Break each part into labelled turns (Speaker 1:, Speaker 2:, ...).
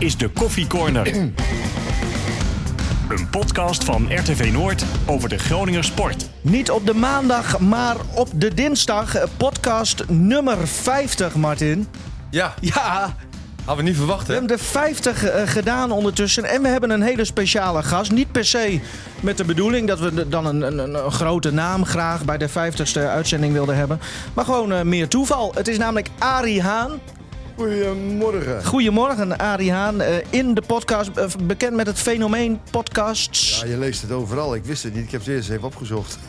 Speaker 1: is de Koffie Corner. Een podcast van RTV Noord over de Groninger sport.
Speaker 2: Niet op de maandag, maar op de dinsdag. Podcast nummer 50, Martin.
Speaker 3: Ja,
Speaker 2: Ja,
Speaker 3: hadden we niet verwacht,
Speaker 2: we
Speaker 3: hè?
Speaker 2: hebben de 50 eh, gedaan ondertussen. En we hebben een hele speciale gast. Niet per se met de bedoeling dat we dan een, een, een, grote naam graag bij de 50ste uitzending wilden hebben. Maar gewoon eh, meer toeval. Het is namelijk Arie Haan.
Speaker 4: Goedemorgen.
Speaker 2: Goedemorgen, Arie Haan. eh, in de podcast, eh, bekend met het fenomeen podcasts.
Speaker 4: Ja, je leest het overal. Ik wist het niet. Ik heb het eerst even opgezocht.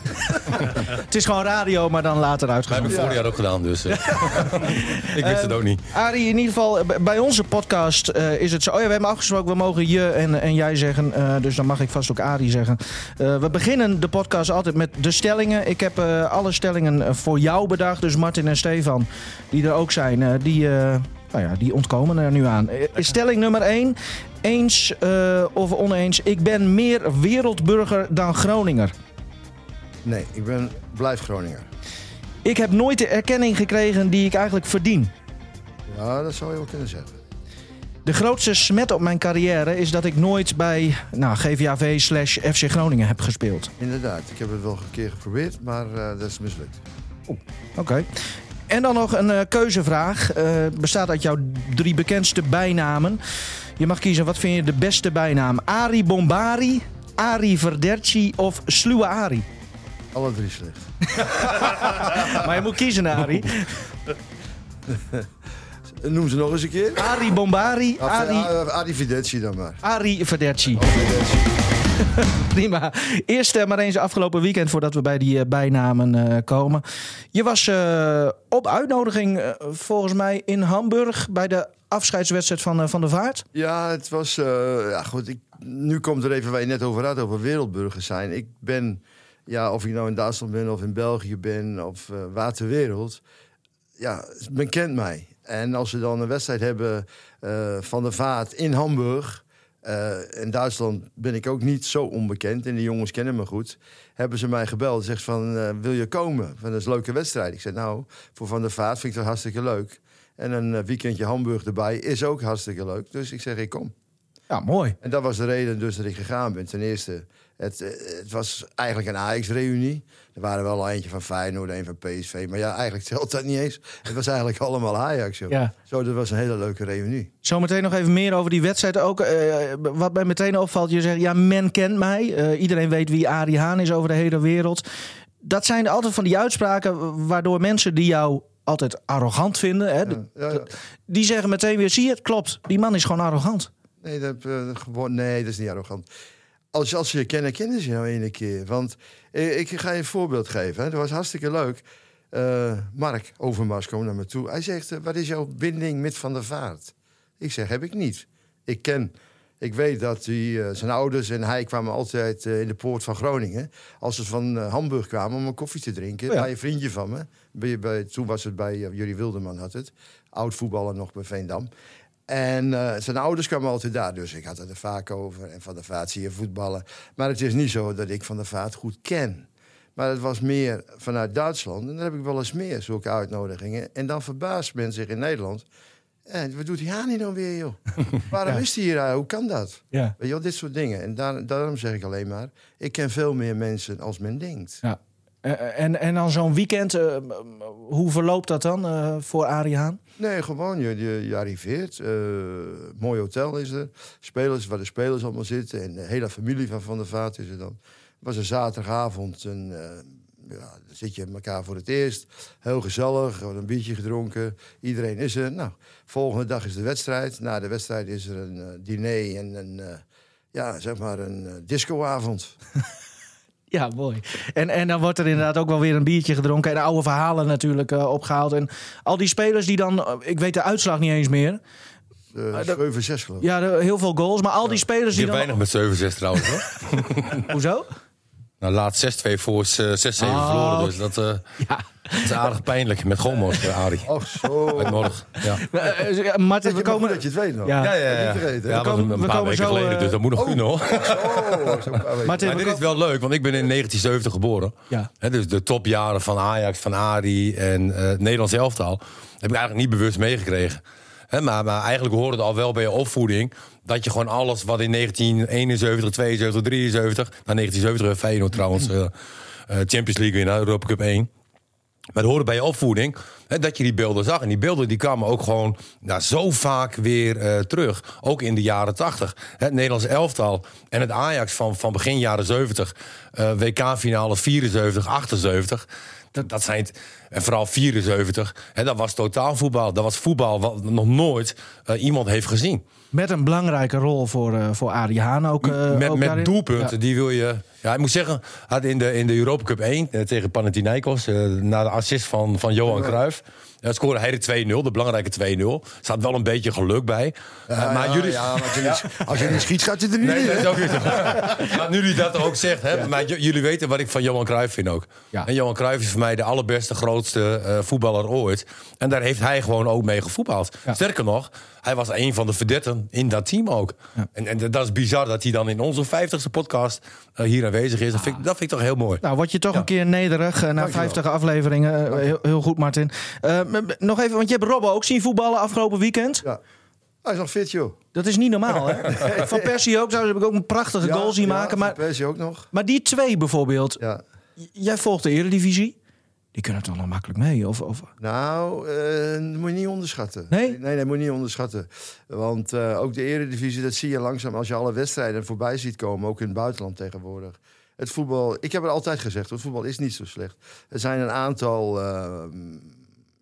Speaker 2: Het is gewoon radio, maar dan later
Speaker 3: Wij hebben
Speaker 2: uitgezonden.
Speaker 3: het vorig jaar ook gedaan, dus... eh. ik wist het ook niet.
Speaker 2: Arie, in ieder geval, bij onze podcast eh, is het zo. Oh ja, we hebben afgesproken, we mogen je en, en jij zeggen. eh, dus dan mag ik vast ook Arie zeggen. Eh, we beginnen de podcast altijd met de stellingen. Ik heb eh, alle stellingen voor jou bedacht. Dus Martin en Stefan, die er ook zijn, eh, die, eh, nou ja, die ontkomen er nu aan. Eh, stelling nummer 1. Eens eh, of oneens, ik ben meer wereldburger dan Groninger.
Speaker 4: Nee, ik ben blijf Groninger.
Speaker 2: Ik heb nooit de erkenning gekregen die ik eigenlijk verdien.
Speaker 4: Ja, dat zou je wel kunnen zeggen.
Speaker 2: De grootste smet op mijn carrière is dat ik nooit bij nou, GVAV slash FC Groningen heb gespeeld.
Speaker 4: Inderdaad, ik heb het wel een keer geprobeerd, maar eh, dat is mislukt.
Speaker 2: Oké. En dan nog een eh, keuzevraag. Eh, bestaat uit jouw drie bekendste bijnamen. Je mag kiezen, wat vind je de beste bijnaam? Ari Bombari, Ari Verderci of Sluwe Ari?
Speaker 4: Alle drie slecht.
Speaker 2: Maar je moet kiezen, Ari.
Speaker 4: Noem ze nog eens een keer.
Speaker 2: Ari Bombari, Ari,
Speaker 4: Adi, Adi Fidenci dan maar.
Speaker 2: Ari Verderci.
Speaker 4: Fidenci.
Speaker 2: Prima. Eerst eh, maar eens afgelopen weekend voordat we bij die eh, bijnamen eh, komen. Je was op uitnodiging volgens mij in Hamburg bij de afscheidswedstrijd van, van de Vaart.
Speaker 4: Ja, het was... ja, goed, ik, nu komt er even waar je net over had, over wereldburgers zijn. Ik ben, ja, of ik nou in Duitsland ben of in België ben of eh, waar ter wereld... Ja, men kent mij. En als ze dan een wedstrijd hebben van de Vaart in Hamburg... eh, in Duitsland ben ik ook niet zo onbekend en de jongens kennen me goed. Hebben ze mij gebeld en zegt van, eh, wil je komen? Van, dat is een leuke wedstrijd. Ik zei, nou, voor Van der Vaart vind ik dat hartstikke leuk. En een eh, weekendje Hamburg erbij is ook hartstikke leuk. Dus ik zeg, ik kom.
Speaker 2: Ja, mooi.
Speaker 4: En dat was de reden dus dat ik gegaan ben. Ten eerste, het, eh, het was eigenlijk een Ajax-reunie. Er waren wel eentje van Feyenoord, een van PSV. Maar ja, eigenlijk telt dat niet eens. Het was eigenlijk allemaal Ajax. Joh.
Speaker 2: Ja.
Speaker 4: Zo, dat was een hele leuke reunie.
Speaker 2: Zometeen nog even meer over die wedstrijd. Ook eh, wat mij meteen opvalt, je zegt, ja, men kent mij. Eh, iedereen weet wie Arie Haan is over de hele wereld. Dat zijn altijd van die uitspraken waardoor mensen die jou altijd arrogant vinden... Hè,
Speaker 4: Ja, ja, ja.
Speaker 2: die zeggen meteen weer, zie je, het klopt. Die man is gewoon arrogant.
Speaker 4: Nee, dat, gewoon, nee, dat is niet arrogant. Als, als ze je kennen, kennen ze jou ene keer. Want eh, ik ga je een voorbeeld geven. Hè. Dat was hartstikke leuk. Eh, Mark Overmars kwam naar me toe. Hij zegt, eh, wat is jouw binding met Van der Vaart? Ik zeg, heb ik niet. Ik ken... Ik weet dat hij, eh, zijn ouders en hij kwamen altijd in de poort van Groningen. Als ze van Hamburg kwamen om een koffie te drinken.
Speaker 2: Oh ja.
Speaker 4: Bij een vriendje van me. Bij, bij, toen was het bij Jurie Wilderman had het. Oud voetballer nog bij Veendam. En eh, zijn ouders kwamen altijd daar. Dus ik had het er vaak over. En Van der Vaart zie je voetballen. Maar het is niet zo dat ik Van der Vaart goed ken. Maar het was meer vanuit Duitsland. En dan heb ik wel eens meer zulke uitnodigingen. En dan verbaast men zich in Nederland. En wat doet hier nou weer, joh? Waarom
Speaker 2: Ja.
Speaker 4: is hij hier? eh, Hoe kan dat?
Speaker 2: Ja.
Speaker 4: Weet je wel, dit soort dingen. En daar, daarom zeg ik alleen maar... ik ken veel meer mensen als men denkt.
Speaker 2: ja. Eh, en, en dan zo'n weekend, eh, hoe verloopt dat dan eh, voor Arie Haan?
Speaker 4: Nee, gewoon, je, je, arriveert. eh, mooi hotel is er. Spelers, waar de spelers allemaal zitten. En de hele familie van Van der Vaart is er dan. Het was een zaterdagavond. En, eh, ja, dan zit je met elkaar voor het eerst. Heel gezellig, wordt een biertje gedronken. Iedereen is er. Nou, volgende dag is de wedstrijd. Na de wedstrijd is er een eh, diner en een, ja, zeg maar een discoavond.
Speaker 2: Ja, mooi. En, en dan wordt er inderdaad ook wel weer een biertje gedronken. En oude verhalen natuurlijk eh, opgehaald. En al die spelers die dan, eh, ik weet de uitslag niet eens meer.
Speaker 4: Uh,
Speaker 2: dat-
Speaker 4: 7-6 geloof ik.
Speaker 2: Ja, de- heel veel goals. Maar al die spelers
Speaker 3: Je
Speaker 2: die
Speaker 3: hebt
Speaker 2: dan...
Speaker 3: weinig met 7-6 trouwens, hoor.
Speaker 2: Hoezo?
Speaker 3: Nou, laat 6-2 voor is, eh, 6-7
Speaker 2: Oh.
Speaker 3: verloren. Dus dat, eh,
Speaker 2: Ja.
Speaker 3: dat is aardig pijnlijk. Met Gomos, uh, Arie.
Speaker 4: Och, zo.
Speaker 3: Norg. Ja.
Speaker 2: Eh, eh, ja, Martin, we
Speaker 4: maar
Speaker 2: komen...
Speaker 4: dat je het weet nog.
Speaker 2: Ja.
Speaker 3: Ja, ja, ja.
Speaker 4: Vergeten,
Speaker 3: was
Speaker 2: komen-
Speaker 3: een
Speaker 2: we
Speaker 3: paar
Speaker 2: komen
Speaker 3: weken
Speaker 2: zo,
Speaker 3: geleden,
Speaker 2: eh,
Speaker 3: dus dat moet nog
Speaker 4: oh.
Speaker 3: kunnen, hoor.
Speaker 4: Oh, weken.
Speaker 2: Martin,
Speaker 3: Maar
Speaker 2: we
Speaker 3: dit is wel leuk, want ik ben in 1970 geboren.
Speaker 2: Ja.
Speaker 3: Hè, dus de topjaren van Ajax, van Arie en eh, het Nederlands elftal... heb ik eigenlijk niet bewust meegekregen. Hè, maar, maar eigenlijk hoorde het al wel bij je opvoeding... dat je gewoon alles wat in 1971, 72, 73... Nou, 1970 Feyenoord trouwens, eh, eh, Champions League winnaar, Europa Cup 1... Maar het hoorde bij je opvoeding hè, dat je die beelden zag. En die beelden die kwamen ook gewoon nou, zo vaak weer eh, terug. Ook in de jaren 80. Het Nederlands elftal en het Ajax van, van begin jaren 70. eh, WK-finale 74, 78. Dat, dat zijn het, en vooral 74. Hè, dat was totaal voetbal. Dat was voetbal wat nog nooit eh, iemand heeft gezien.
Speaker 2: Met een belangrijke rol voor, eh voor Arie Haan ook. eh,
Speaker 3: met
Speaker 2: ook
Speaker 3: met doelpunten, die wil je... Ja, ik moet zeggen, had in de, in de Europa Cup 1 eh, tegen Panathinaikos... eh, na de assist van, van Johan Cruijff... Ja, scoorde hij de 2-0, de belangrijke 2-0. Er staat wel een beetje geluk bij. Eh, maar
Speaker 4: ja,
Speaker 3: jullie...
Speaker 4: ja, maar als, je niet, je schiet, gaat het er niet
Speaker 3: Nee,
Speaker 4: in.
Speaker 3: dat maar nu jullie dat ook zegt, hè, maar jullie weten wat ik van Johan Cruijff vind ook. En Johan Cruijff is voor mij de allerbeste, grootste eh, voetballer ooit. En daar heeft hij gewoon ook mee gevoetbald. Sterker nog, hij was een van de verdetten in dat team ook. En, en dat is bizar dat hij dan in onze 50ste podcast eh, hier aanwezig is. Dat vind, ik, dat vind ik toch heel mooi.
Speaker 2: Nou, word je toch een keer nederig na 50 afleveringen. Heel, heel goed, Martin. Nog even, want je hebt Robbo ook zien voetballen afgelopen weekend.
Speaker 4: Ja. Hij is nog fit, joh.
Speaker 2: Dat is niet normaal, hè? Van Persie ook. Zo heb ik ook een prachtige
Speaker 4: Ja,
Speaker 2: goal zien
Speaker 4: ja,
Speaker 2: maken. Maar,
Speaker 4: Persie ook nog.
Speaker 2: maar die twee bijvoorbeeld.
Speaker 4: Ja.
Speaker 2: Jij volgt de Eredivisie. Die kunnen toch nog makkelijk mee? Of, of...
Speaker 4: Nou, dat moet je niet onderschatten.
Speaker 2: Nee?
Speaker 4: Nee, nee, moet je niet onderschatten. Want eh, ook de eredivisie, dat zie je langzaam als je alle wedstrijden voorbij ziet komen. Ook in het buitenland tegenwoordig. Het voetbal, ik heb het altijd gezegd, het voetbal is niet zo slecht. Er zijn een aantal eh,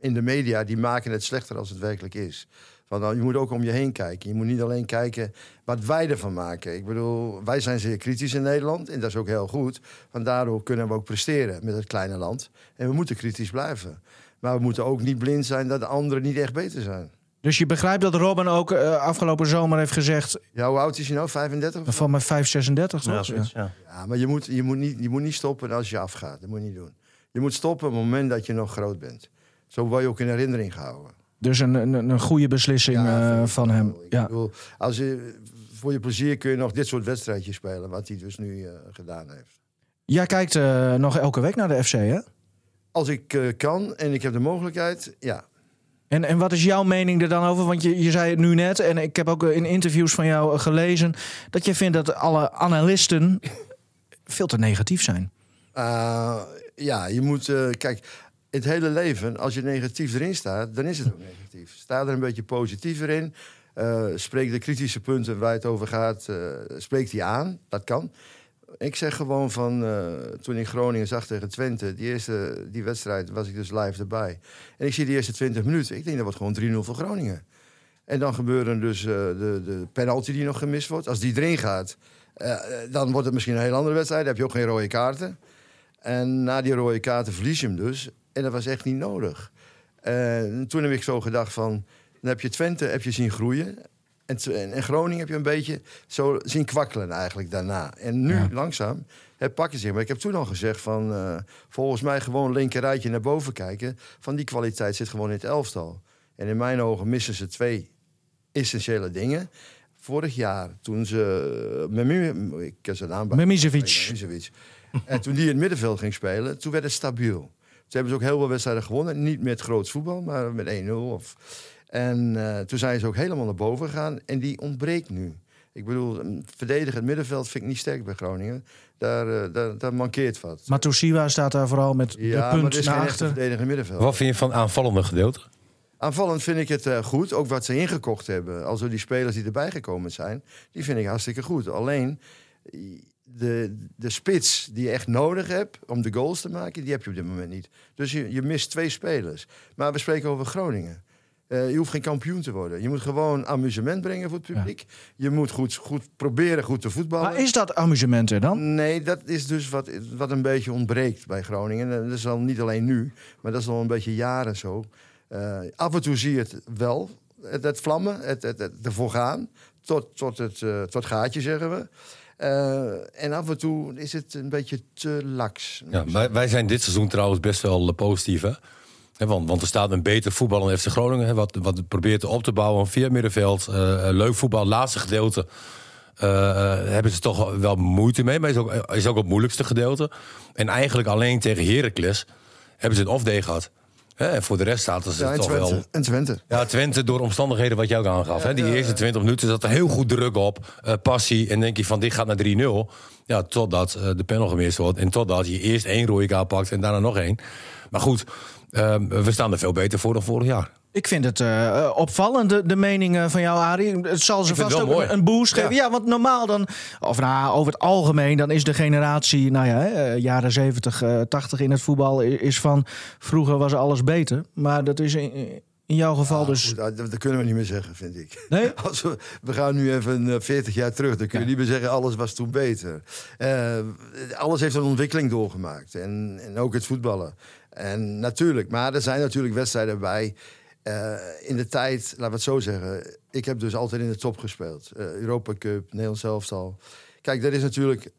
Speaker 4: in de media die maken het slechter als het werkelijk is. Van, nou, je moet ook om je heen kijken. Je moet niet alleen kijken wat wij ervan maken. Ik bedoel, wij zijn zeer kritisch in Nederland. En dat is ook heel goed. Want daardoor kunnen we ook presteren met het kleine land. En we moeten kritisch blijven. Maar we moeten ook niet blind zijn dat de anderen niet echt beter zijn.
Speaker 2: Dus je begrijpt dat Robin ook eh, afgelopen zomer heeft gezegd...
Speaker 4: Ja, hoe oud is hij nou? 35? of zo?
Speaker 2: van mijn 536, toch?
Speaker 5: Ja, zoiets, ja.
Speaker 4: Ja, maar je moet, je, moet niet, je moet niet stoppen als je afgaat. Dat moet je niet doen. Je moet stoppen op het moment dat je nog groot bent. Zo word je ook in herinnering gehouden.
Speaker 2: Dus een, een, een goede beslissing
Speaker 4: Ja,
Speaker 2: eh, van hem.
Speaker 4: Ik
Speaker 2: Ja.
Speaker 4: bedoel, als je, voor je plezier kun je nog dit soort wedstrijdjes spelen. Wat hij dus nu eh, gedaan heeft.
Speaker 2: Jij kijkt eh, nog elke week naar de FC, hè?
Speaker 4: Als ik kan en ik heb de mogelijkheid, ja.
Speaker 2: En, en wat is jouw mening er dan over? Want je, je zei het nu net, en ik heb ook in interviews van jou gelezen... dat je vindt dat alle analisten veel te negatief zijn.
Speaker 4: Uh, ja, je moet... kijk, het hele leven, als je negatief erin staat, dan is het ook negatief. Sta er een beetje positiever in. eh, spreek de kritische punten waar het over gaat, eh spreek die aan. Dat kan. Ik zeg gewoon van, eh, toen ik Groningen zag tegen Twente... Die, eerste, die wedstrijd was ik dus live erbij. En ik zie de eerste 20 minuten. Ik denk dat wordt gewoon 3-0 voor Groningen. En dan gebeuren dus de, de penalty die nog gemist wordt. Als die erin gaat, dan wordt het misschien een heel andere wedstrijd. Dan heb je ook geen rode kaarten. En na die rode kaarten verlies je hem dus. En dat was echt niet nodig. En toen heb ik zo gedacht van... Dan heb je Twente heb je zien groeien. En, en, en Groningen heb je een beetje zo zien kwakkelen eigenlijk daarna. En nu
Speaker 2: Ja.
Speaker 4: langzaam het pakken zich. Maar ik heb toen al gezegd van... eh, volgens mij gewoon linkerrijtje naar boven kijken. Van die kwaliteit zit gewoon in het elftal. En in mijn ogen missen ze twee essentiële dingen. Vorig jaar, toen ze... Memi- ik ken zijn naam bij.
Speaker 2: Memisevic.
Speaker 4: en toen die in het middenveld ging spelen, toen werd het stabiel. Toen hebben ze ook heel veel wedstrijden gewonnen. Niet met groot voetbal, maar met 1-0. Of... En eh, toen zijn ze ook helemaal naar boven gegaan. En die ontbreekt nu. Ik bedoel, een verdedigend middenveld vind ik niet sterk bij Groningen. Daar, eh, daar, daar mankeert wat.
Speaker 2: Matosiwa staat daar vooral met
Speaker 4: ja,
Speaker 2: de
Speaker 4: maar
Speaker 2: punt
Speaker 4: is
Speaker 2: naar achter.
Speaker 4: verdedigend middenveld.
Speaker 3: Wat vind je van aanvallende gedeelte?
Speaker 4: Aanvallend vind ik het eh, goed. Ook wat ze ingekocht hebben. Also die spelers die erbij gekomen zijn, die vind ik hartstikke goed. Alleen de, de spits die je echt nodig hebt om de goals te maken, die heb je op dit moment niet. Dus je, je mist twee spelers. Maar we spreken over Groningen. Eh, je hoeft geen kampioen te worden. Je moet gewoon amusement brengen voor het publiek. Je moet goed, goed proberen goed te voetballen.
Speaker 2: Maar is dat amusement er dan?
Speaker 4: Nee, dat is dus wat, wat een beetje ontbreekt bij Groningen. En dat is al niet alleen nu, maar dat is al een beetje jaren zo. Eh, af en toe zie je het wel, het, het vlammen, het, het, het ervoor gaan, tot, tot het eh, tot gaatje zeggen we. Eh, en af en toe is het een beetje te laks.
Speaker 3: Ja, wij, wij zijn dit seizoen trouwens best wel eh, positief. Hè? Want, er staat een beter voetbal in FC Groningen. Wat, wat probeert op te bouwen via het middenveld. eh, leuk voetbal. Laatste gedeelte hebben ze toch wel moeite mee. Maar is ook, is ook het moeilijkste gedeelte. En eigenlijk alleen tegen Heracles hebben ze een off-day gehad. Hè, en voor de rest staat het
Speaker 4: Ja, en
Speaker 3: toch
Speaker 4: Twente.
Speaker 3: wel...
Speaker 4: En Twente.
Speaker 3: Ja, Twente door omstandigheden wat jij ook aangaf. hè? Die eerste 20 minuten zat er heel goed druk op. eh, passie. En denk je van dit gaat naar 3-0. Ja, totdat eh, de panel gemist wordt. En totdat je eerst één rode kaart pakt en daarna nog één. Maar goed, eh, we staan er veel beter voor dan vorig jaar.
Speaker 2: Ik vind het eh, opvallend, de, de mening eh, van jou, Arie. Het zal ze vast ook een,
Speaker 3: mooi.
Speaker 2: een boost geven. Ja, want normaal dan, of nou, over het algemeen, dan is de generatie, nou ja, hè, eh, jaren 70, eh 80 in het voetbal, is van vroeger was alles beter. Maar dat is in, in jouw geval dus.
Speaker 4: Goed, dat, dat kunnen we niet meer zeggen, vind ik.
Speaker 2: Nee?
Speaker 4: Als we, we gaan nu even eh, 40 jaar terug. Dan kun je
Speaker 2: Ja.
Speaker 4: niet meer zeggen, alles was toen beter. Eh, alles heeft een ontwikkeling doorgemaakt. En, en ook het voetballen. En natuurlijk, maar er zijn natuurlijk wedstrijden bij. Eh, in de tijd, laten we het zo zeggen. Ik heb dus altijd in de top gespeeld. Eh, Europa Cup, Nederlands elftal. Kijk, dat is natuurlijk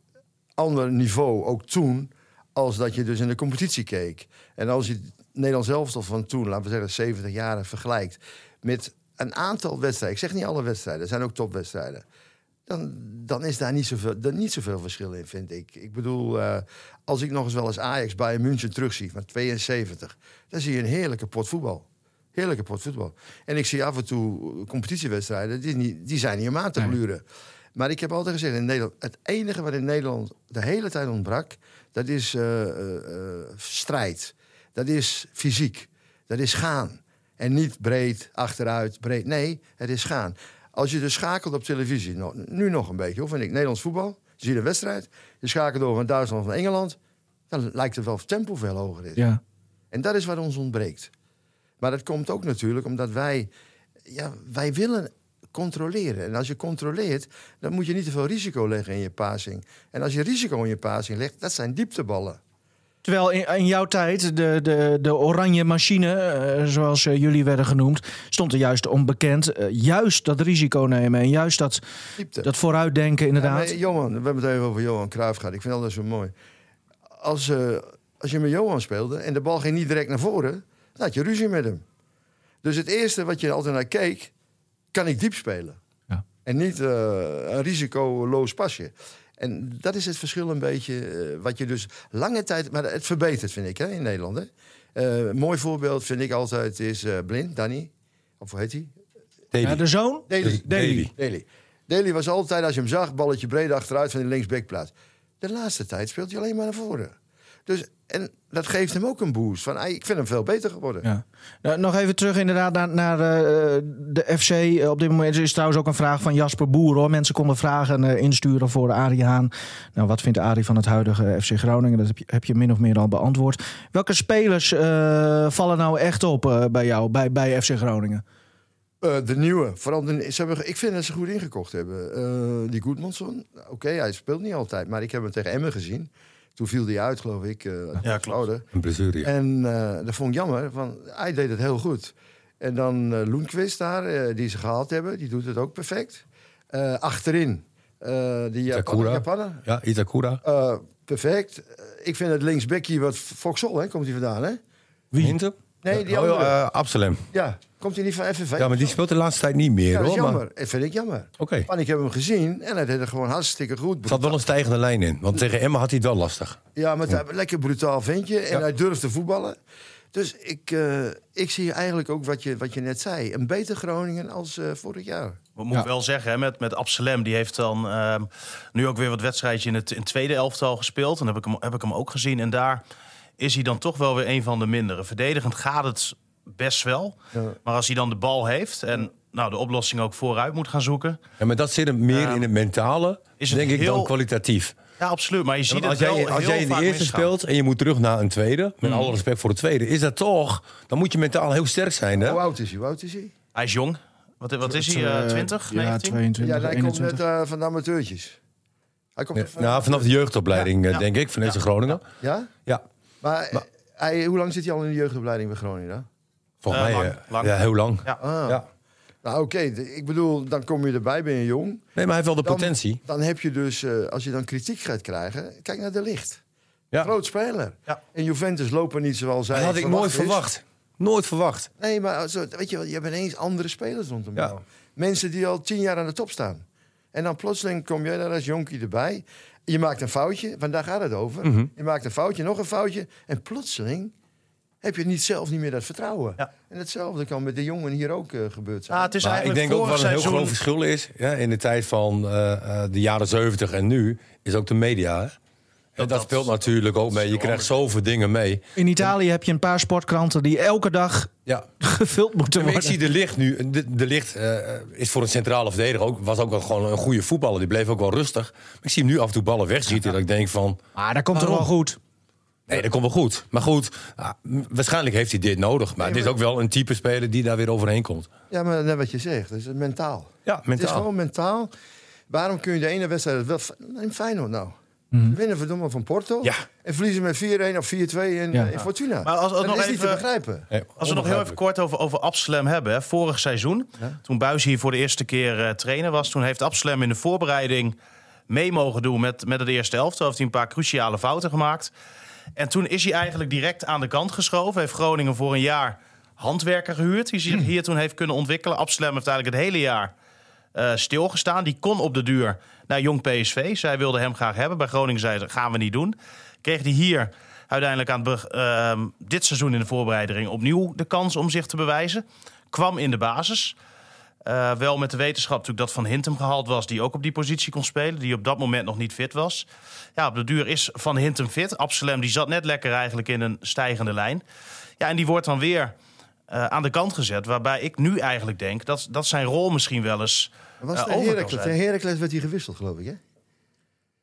Speaker 4: ander niveau, ook toen, als dat je dus in de competitie keek. En als je Nederlands elftal van toen, laten we zeggen 70 jaar vergelijkt, met een aantal wedstrijden, ik zeg niet alle wedstrijden, er zijn ook topwedstrijden, dan, dan is daar niet zoveel, niet zoveel verschil in, vind ik. Ik bedoel, eh, als ik nog eens wel eens Ajax bij München terugzie van 72, dan zie je een heerlijke pot voetbal. Heerlijke pot voetbal. En ik zie af en toe competitiewedstrijden, die, niet, die zijn niet om aan te
Speaker 2: Nee.
Speaker 4: gluren. Maar ik heb altijd gezegd, in Nederland, het enige wat in Nederland de hele tijd ontbrak, dat is eh, eh, eh, strijd. Dat is fysiek. Dat is gaan. En niet breed, achteruit, breed. Nee, het is gaan. Als je dus schakelt op televisie, nou, nu nog een beetje, hoor, vind ik, Nederlands voetbal. Je ziet een wedstrijd, je schakelt over van Duitsland of Engeland. Dan lijkt het wel of tempo veel hoger is.
Speaker 2: Ja.
Speaker 4: En dat is wat ons ontbreekt. Maar dat komt ook natuurlijk omdat wij, ja, wij willen controleren. En als je controleert, dan moet je niet te veel risico leggen in je passing. En als je risico in je passing legt, dat zijn diepteballen.
Speaker 2: Terwijl in, in jouw tijd de, de, de oranje machine, eh, zoals eh, jullie werden genoemd, stond er juist onbekend. eh, juist dat risico nemen en juist dat,
Speaker 4: Diepte.
Speaker 2: dat vooruitdenken inderdaad.
Speaker 4: Johan, we hebben het even over Johan Cruijff gehad. Ik vind dat zo mooi. Als, als je met Johan speelde en de bal ging niet direct naar voren, dan had je ruzie met hem. Dus het eerste wat je altijd naar keek, kan ik diep spelen?
Speaker 2: Ja.
Speaker 4: En niet eh, een risicoloos pasje. En dat is het verschil een beetje, eh, wat je dus lange tijd... Maar het verbetert, vind ik, hè, in Nederland. Hè? Eh, een mooi voorbeeld vind ik altijd is eh, Blind, Danny. Of hoe heet hij?
Speaker 2: Ja, de zoon?
Speaker 4: Daly. Daly was altijd, als je hem zag, balletje breed achteruit van de linksbackplaats. De laatste tijd speelt hij alleen maar naar voren. Dus, en dat geeft hem ook een boost. Van, "Ai, ik vind hem veel beter geworden.
Speaker 2: Ja. Nou, nog even terug inderdaad naar, naar eh, de FC. Eh, Op dit moment is trouwens ook een vraag van Jasper Boer. Hoor. Mensen konden vragen eh, insturen voor Arie Haan. Nou, wat vindt Arie van het huidige FC Groningen? Dat heb je, heb je min of meer al beantwoord. Welke spelers vallen nou echt op bij jou, bij, bij FC Groningen?
Speaker 4: De nieuwe. Vooral de, ze hebben, ik vind dat ze goed ingekocht hebben. Die Goedmanson, oké, hij speelt niet altijd. Maar ik heb hem tegen Emmen gezien. Toen viel hij uit, geloof ik. eh
Speaker 5: Ja, klopt.
Speaker 3: Een blessure. ja.
Speaker 4: En eh, dat vond ik jammer, want hij deed het heel goed. En dan eh Loenquist daar, eh, die ze gehaald hebben, die doet het ook perfect. Eh, achterin, eh die Japaner.
Speaker 3: Itakura.
Speaker 4: Japaner
Speaker 3: Ja, Itakura.
Speaker 4: eh, perfect. Ik vind het linksbekkie wat Foxhol, hè, komt hij vandaan, hè?
Speaker 3: Wie? Hinten?
Speaker 4: Nee, die
Speaker 3: Oh, ja,
Speaker 4: andere.
Speaker 3: eh, Absalem.
Speaker 4: Ja, komt hij niet van FNV?
Speaker 3: Ja, maar die speelt de laatste tijd niet meer
Speaker 4: Ja, dat is
Speaker 3: hoor. Maar...
Speaker 4: jammer. Dat vind ik jammer.
Speaker 3: Oké.
Speaker 4: Want ik heb hem gezien en hij deed het gewoon hartstikke goed.
Speaker 3: Er zat wel een stijgende lijn in. Want tegen Emma had hij het wel lastig.
Speaker 4: Ja, maar het lekker brutaal ventje. En
Speaker 3: Ja.
Speaker 4: hij durft te voetballen. Dus ik, eh, ik zie eigenlijk ook wat je, wat je net zei. Een beter Groningen als eh, vorig jaar.
Speaker 5: We moeten
Speaker 2: Ja.
Speaker 5: wel zeggen, hè, met, met Absalem, die heeft dan ehm, nu ook weer wat wedstrijdje in het, in het tweede elftal gespeeld. En heb ik, hem, heb ik hem ook gezien. En daar is hij dan toch wel weer een van de mindere. Verdedigend gaat het best wel.
Speaker 4: Ja.
Speaker 5: Maar als hij dan de bal heeft en nou, de oplossing ook vooruit moet gaan zoeken.
Speaker 3: Ja, maar dat zit hem meer
Speaker 5: Ja.
Speaker 3: in het mentale,
Speaker 5: Is het
Speaker 3: denk ik, dan
Speaker 5: heel-
Speaker 3: kwalitatief.
Speaker 5: Ja, absoluut. Maar je ziet
Speaker 3: Want als
Speaker 5: het wel
Speaker 3: jij, als
Speaker 5: heel
Speaker 3: jij in de eerste
Speaker 5: misgaan.
Speaker 3: speelt en je moet terug naar een tweede, met
Speaker 5: Mm.
Speaker 3: alle respect voor de tweede, is dat toch, dan moet je mentaal heel sterk zijn. Hè?
Speaker 4: Hoe oud is hij? Hoe oud is hij?
Speaker 5: Hij is jong. Wat, wat is hij?
Speaker 2: Eh,
Speaker 5: eh, 20?
Speaker 2: Ja,
Speaker 5: 19?
Speaker 2: 22,
Speaker 4: Ja, hij komt
Speaker 2: 21.
Speaker 4: net eh, van de amateurtjes. Hij komt
Speaker 3: Ja,
Speaker 4: van-
Speaker 3: nou, vanaf de jeugdopleiding, eh,
Speaker 5: Ja.
Speaker 3: denk ik, van deze
Speaker 5: Ja.
Speaker 3: Groningen.
Speaker 4: Ja?
Speaker 3: Ja,
Speaker 4: Maar, hij, hoe lang zit hij al in de jeugdopleiding bij Groningen? dan?
Speaker 3: volgens
Speaker 5: Eh,
Speaker 3: mij
Speaker 5: lang,
Speaker 3: eh,
Speaker 5: lang.
Speaker 3: Ja, heel lang.
Speaker 5: Ja.
Speaker 4: Ah.
Speaker 3: Ja.
Speaker 4: Nou, oké. Ik bedoel, dan kom je erbij, ben je jong.
Speaker 3: Nee, maar hij heeft wel de
Speaker 4: Dan-
Speaker 3: potentie.
Speaker 4: Dan heb je dus, eh, als je dan kritiek gaat krijgen, kijk naar de licht.
Speaker 3: Ja.
Speaker 4: Groot speler.
Speaker 5: Ja.
Speaker 4: En Juventus lopen niet zoals zij
Speaker 3: Dat had ik nooit
Speaker 4: is.
Speaker 3: verwacht. Nooit verwacht.
Speaker 4: Nee, maar zo, weet je, wel, je hebt ineens andere spelers rondom
Speaker 3: Ja.
Speaker 4: jou. Mensen die al tien jaar aan de top staan. En dan plotseling kom jij daar als jonkie erbij. Je maakt een foutje, want daar gaat het over.
Speaker 3: Mhm.
Speaker 4: Je maakt een foutje, nog een foutje. En plotseling heb je niet zelf niet meer dat vertrouwen.
Speaker 5: Ja.
Speaker 4: En hetzelfde kan met de jongen hier ook eh, gebeurd zijn.
Speaker 5: Ah, het is
Speaker 3: Maar ik
Speaker 5: eigenlijk
Speaker 3: denk ook wat een heel groot verschil is. Ja, in de tijd van eh, eh, de jaren 70 en nu is ook de media. En dat,
Speaker 5: dat-
Speaker 3: speelt natuurlijk ook mee. Je krijgt zoveel dingen mee.
Speaker 2: In Italië heb je een paar sportkranten die elke dag
Speaker 3: Ja.
Speaker 2: gevuld moeten
Speaker 3: Maar ik
Speaker 2: worden.
Speaker 3: zie de licht nu. De, de licht eh, is voor een centrale verdediger ook. Was ook wel gewoon een goede voetballer. Die bleef ook wel rustig. Maar ik zie hem nu af en toe ballen wegschieten. Dat ik denk van.
Speaker 2: Maar dat komt er wel goed.
Speaker 3: Nee, dat komt wel goed. Maar goed, ah, waarschijnlijk heeft hij dit nodig. Maar dit is ook wel een type speler die daar weer overheen komt.
Speaker 4: Ja, maar net wat je zegt, dat is mentaal.
Speaker 3: Ja,
Speaker 4: Het is
Speaker 3: mentaal.
Speaker 4: gewoon mentaal. Waarom kun je de ene wedstrijd wel... Feyenoord nou.
Speaker 2: Mhm.
Speaker 4: Winnen verdomme van Porto.
Speaker 3: Ja.
Speaker 4: En verliezen met 4-1 of 4-2 in,
Speaker 2: Ja.
Speaker 4: in Fortuna.
Speaker 5: Maar als- als
Speaker 4: dat
Speaker 5: nog
Speaker 4: is niet te
Speaker 5: even-
Speaker 4: begrijpen.
Speaker 3: Nee,
Speaker 5: Als we nog heel even kort over, over Absalem hebben. Hè. Vorig seizoen, toen Buis hier voor de eerste keer eh, trainer was... toen heeft Absalem in de voorbereiding mee mogen doen met, met het eerste elftal. Heeft hij een paar cruciale fouten gemaakt. En toen is hij eigenlijk direct aan de kant geschoven. Heeft Groningen voor een jaar handwerker gehuurd... die zich hier toen heeft kunnen ontwikkelen. Absalem heeft eigenlijk het hele jaar eh, stilgestaan. Die kon op de duur naar Jong PSV. Zij wilden hem graag hebben. Bij Groningen zeiden ze, gaan we niet doen. Kreeg hij hier uiteindelijk aan ehm, dit seizoen in de voorbereiding opnieuw de kans om zich te bewijzen. Kwam in de basis. Eh, wel met de wetenschap natuurlijk dat Van Hintem gehaald was... die ook op die positie kon spelen, die op dat moment nog niet fit was. Ja, op de duur is Van Hintem fit. Absalem die zat net lekker eigenlijk in een stijgende lijn. Ja, en die wordt dan weer eh, aan de kant gezet. Waarbij ik nu eigenlijk denk dat, dat zijn rol misschien wel eens
Speaker 4: Was de
Speaker 5: over
Speaker 4: Heracles, Heracles werd hij gewisseld, geloof ik, hè?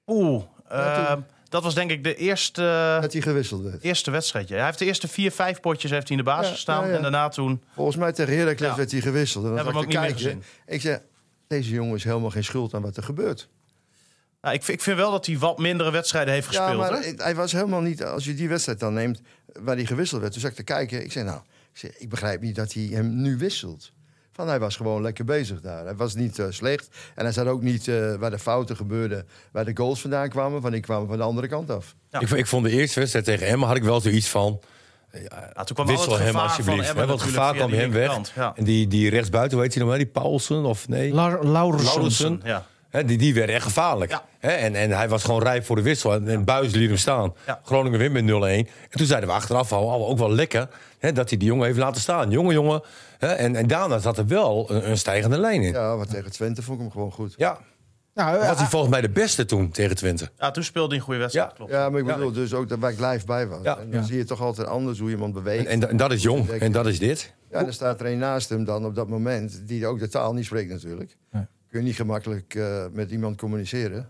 Speaker 5: Oeh,
Speaker 4: Ja,
Speaker 5: eh, dat was denk ik de eerste,
Speaker 4: Dat hij gewisseld werd.
Speaker 5: eerste wedstrijdje. Hij heeft de eerste vier, vijf potjes heeft hij in de basis
Speaker 4: Ja,
Speaker 5: gestaan.
Speaker 4: ja.
Speaker 5: En daarna toen...
Speaker 4: Volgens mij tegen Heracles werd hij gewisseld. En dan
Speaker 5: we
Speaker 4: ik
Speaker 5: ook
Speaker 4: kijken. Ik zeg, deze jongen is helemaal geen schuld aan wat er gebeurt.
Speaker 5: Nou, ik, vind- ik vind wel dat hij wat mindere wedstrijden heeft gespeeld.
Speaker 4: ja, maar
Speaker 5: hè?
Speaker 4: hij was helemaal niet... Als je die wedstrijd dan neemt waar hij gewisseld werd... toen zat ik te kijken. Ik zei, nou, ik, zeg, ik begrijp niet dat hij hem nu wisselt. Van, hij was gewoon lekker bezig daar. Hij was niet eh, slecht. En hij zat ook niet eh, waar de fouten gebeurden... waar de goals vandaan kwamen. Van die kwamen van de andere kant af.
Speaker 5: Ja.
Speaker 3: Ik, ik vond de eerste wedstrijd tegen Emma had ik wel zoiets van.
Speaker 5: Ja, toen kwam
Speaker 3: Wissel
Speaker 5: het
Speaker 3: hem alsjeblieft.
Speaker 5: van
Speaker 3: hè, want het gevaar kwam hem weg.
Speaker 5: Ja.
Speaker 3: En die, die rechtsbuiten, hoe heet hij nog maar? Die Paulsen of nee?
Speaker 2: La Laurensen.
Speaker 3: Laurensen.
Speaker 5: Ja.
Speaker 3: Die, die werd echt gevaarlijk.
Speaker 5: Ja.
Speaker 3: En, en hij was gewoon rijp voor de wissel. En, en Buis liet hem staan.
Speaker 5: Ja.
Speaker 3: Groningen wint met 0-1. En toen zeiden we achteraf al, al ook wel lekker... Hè, dat hij die jongen heeft laten staan. Jonge jongen. En, en daarna zat er wel een, een stijgende lijn in. Ja.
Speaker 4: Ja, wat tegen Twente vond ik hem gewoon goed.
Speaker 2: Nou,
Speaker 3: was hij volgens mij de beste toen tegen Twente.
Speaker 5: Ja, toen speelde hij een goede wedstrijd.
Speaker 3: Ja.
Speaker 5: Klopt.
Speaker 4: Ja, maar ik
Speaker 3: Ja.
Speaker 4: bedoel dus ook dat ik live bij was.
Speaker 3: Ja.
Speaker 4: En dan
Speaker 2: Ja.
Speaker 4: zie je toch altijd anders hoe iemand beweegt.
Speaker 3: En, en, en dat is jong. En dat is dit.
Speaker 4: Ja, en dan staat er een naast hem dan op dat moment, die ook de taal niet spreekt natuurlijk.
Speaker 2: Nee.
Speaker 4: Kun je niet gemakkelijk eh, met iemand communiceren.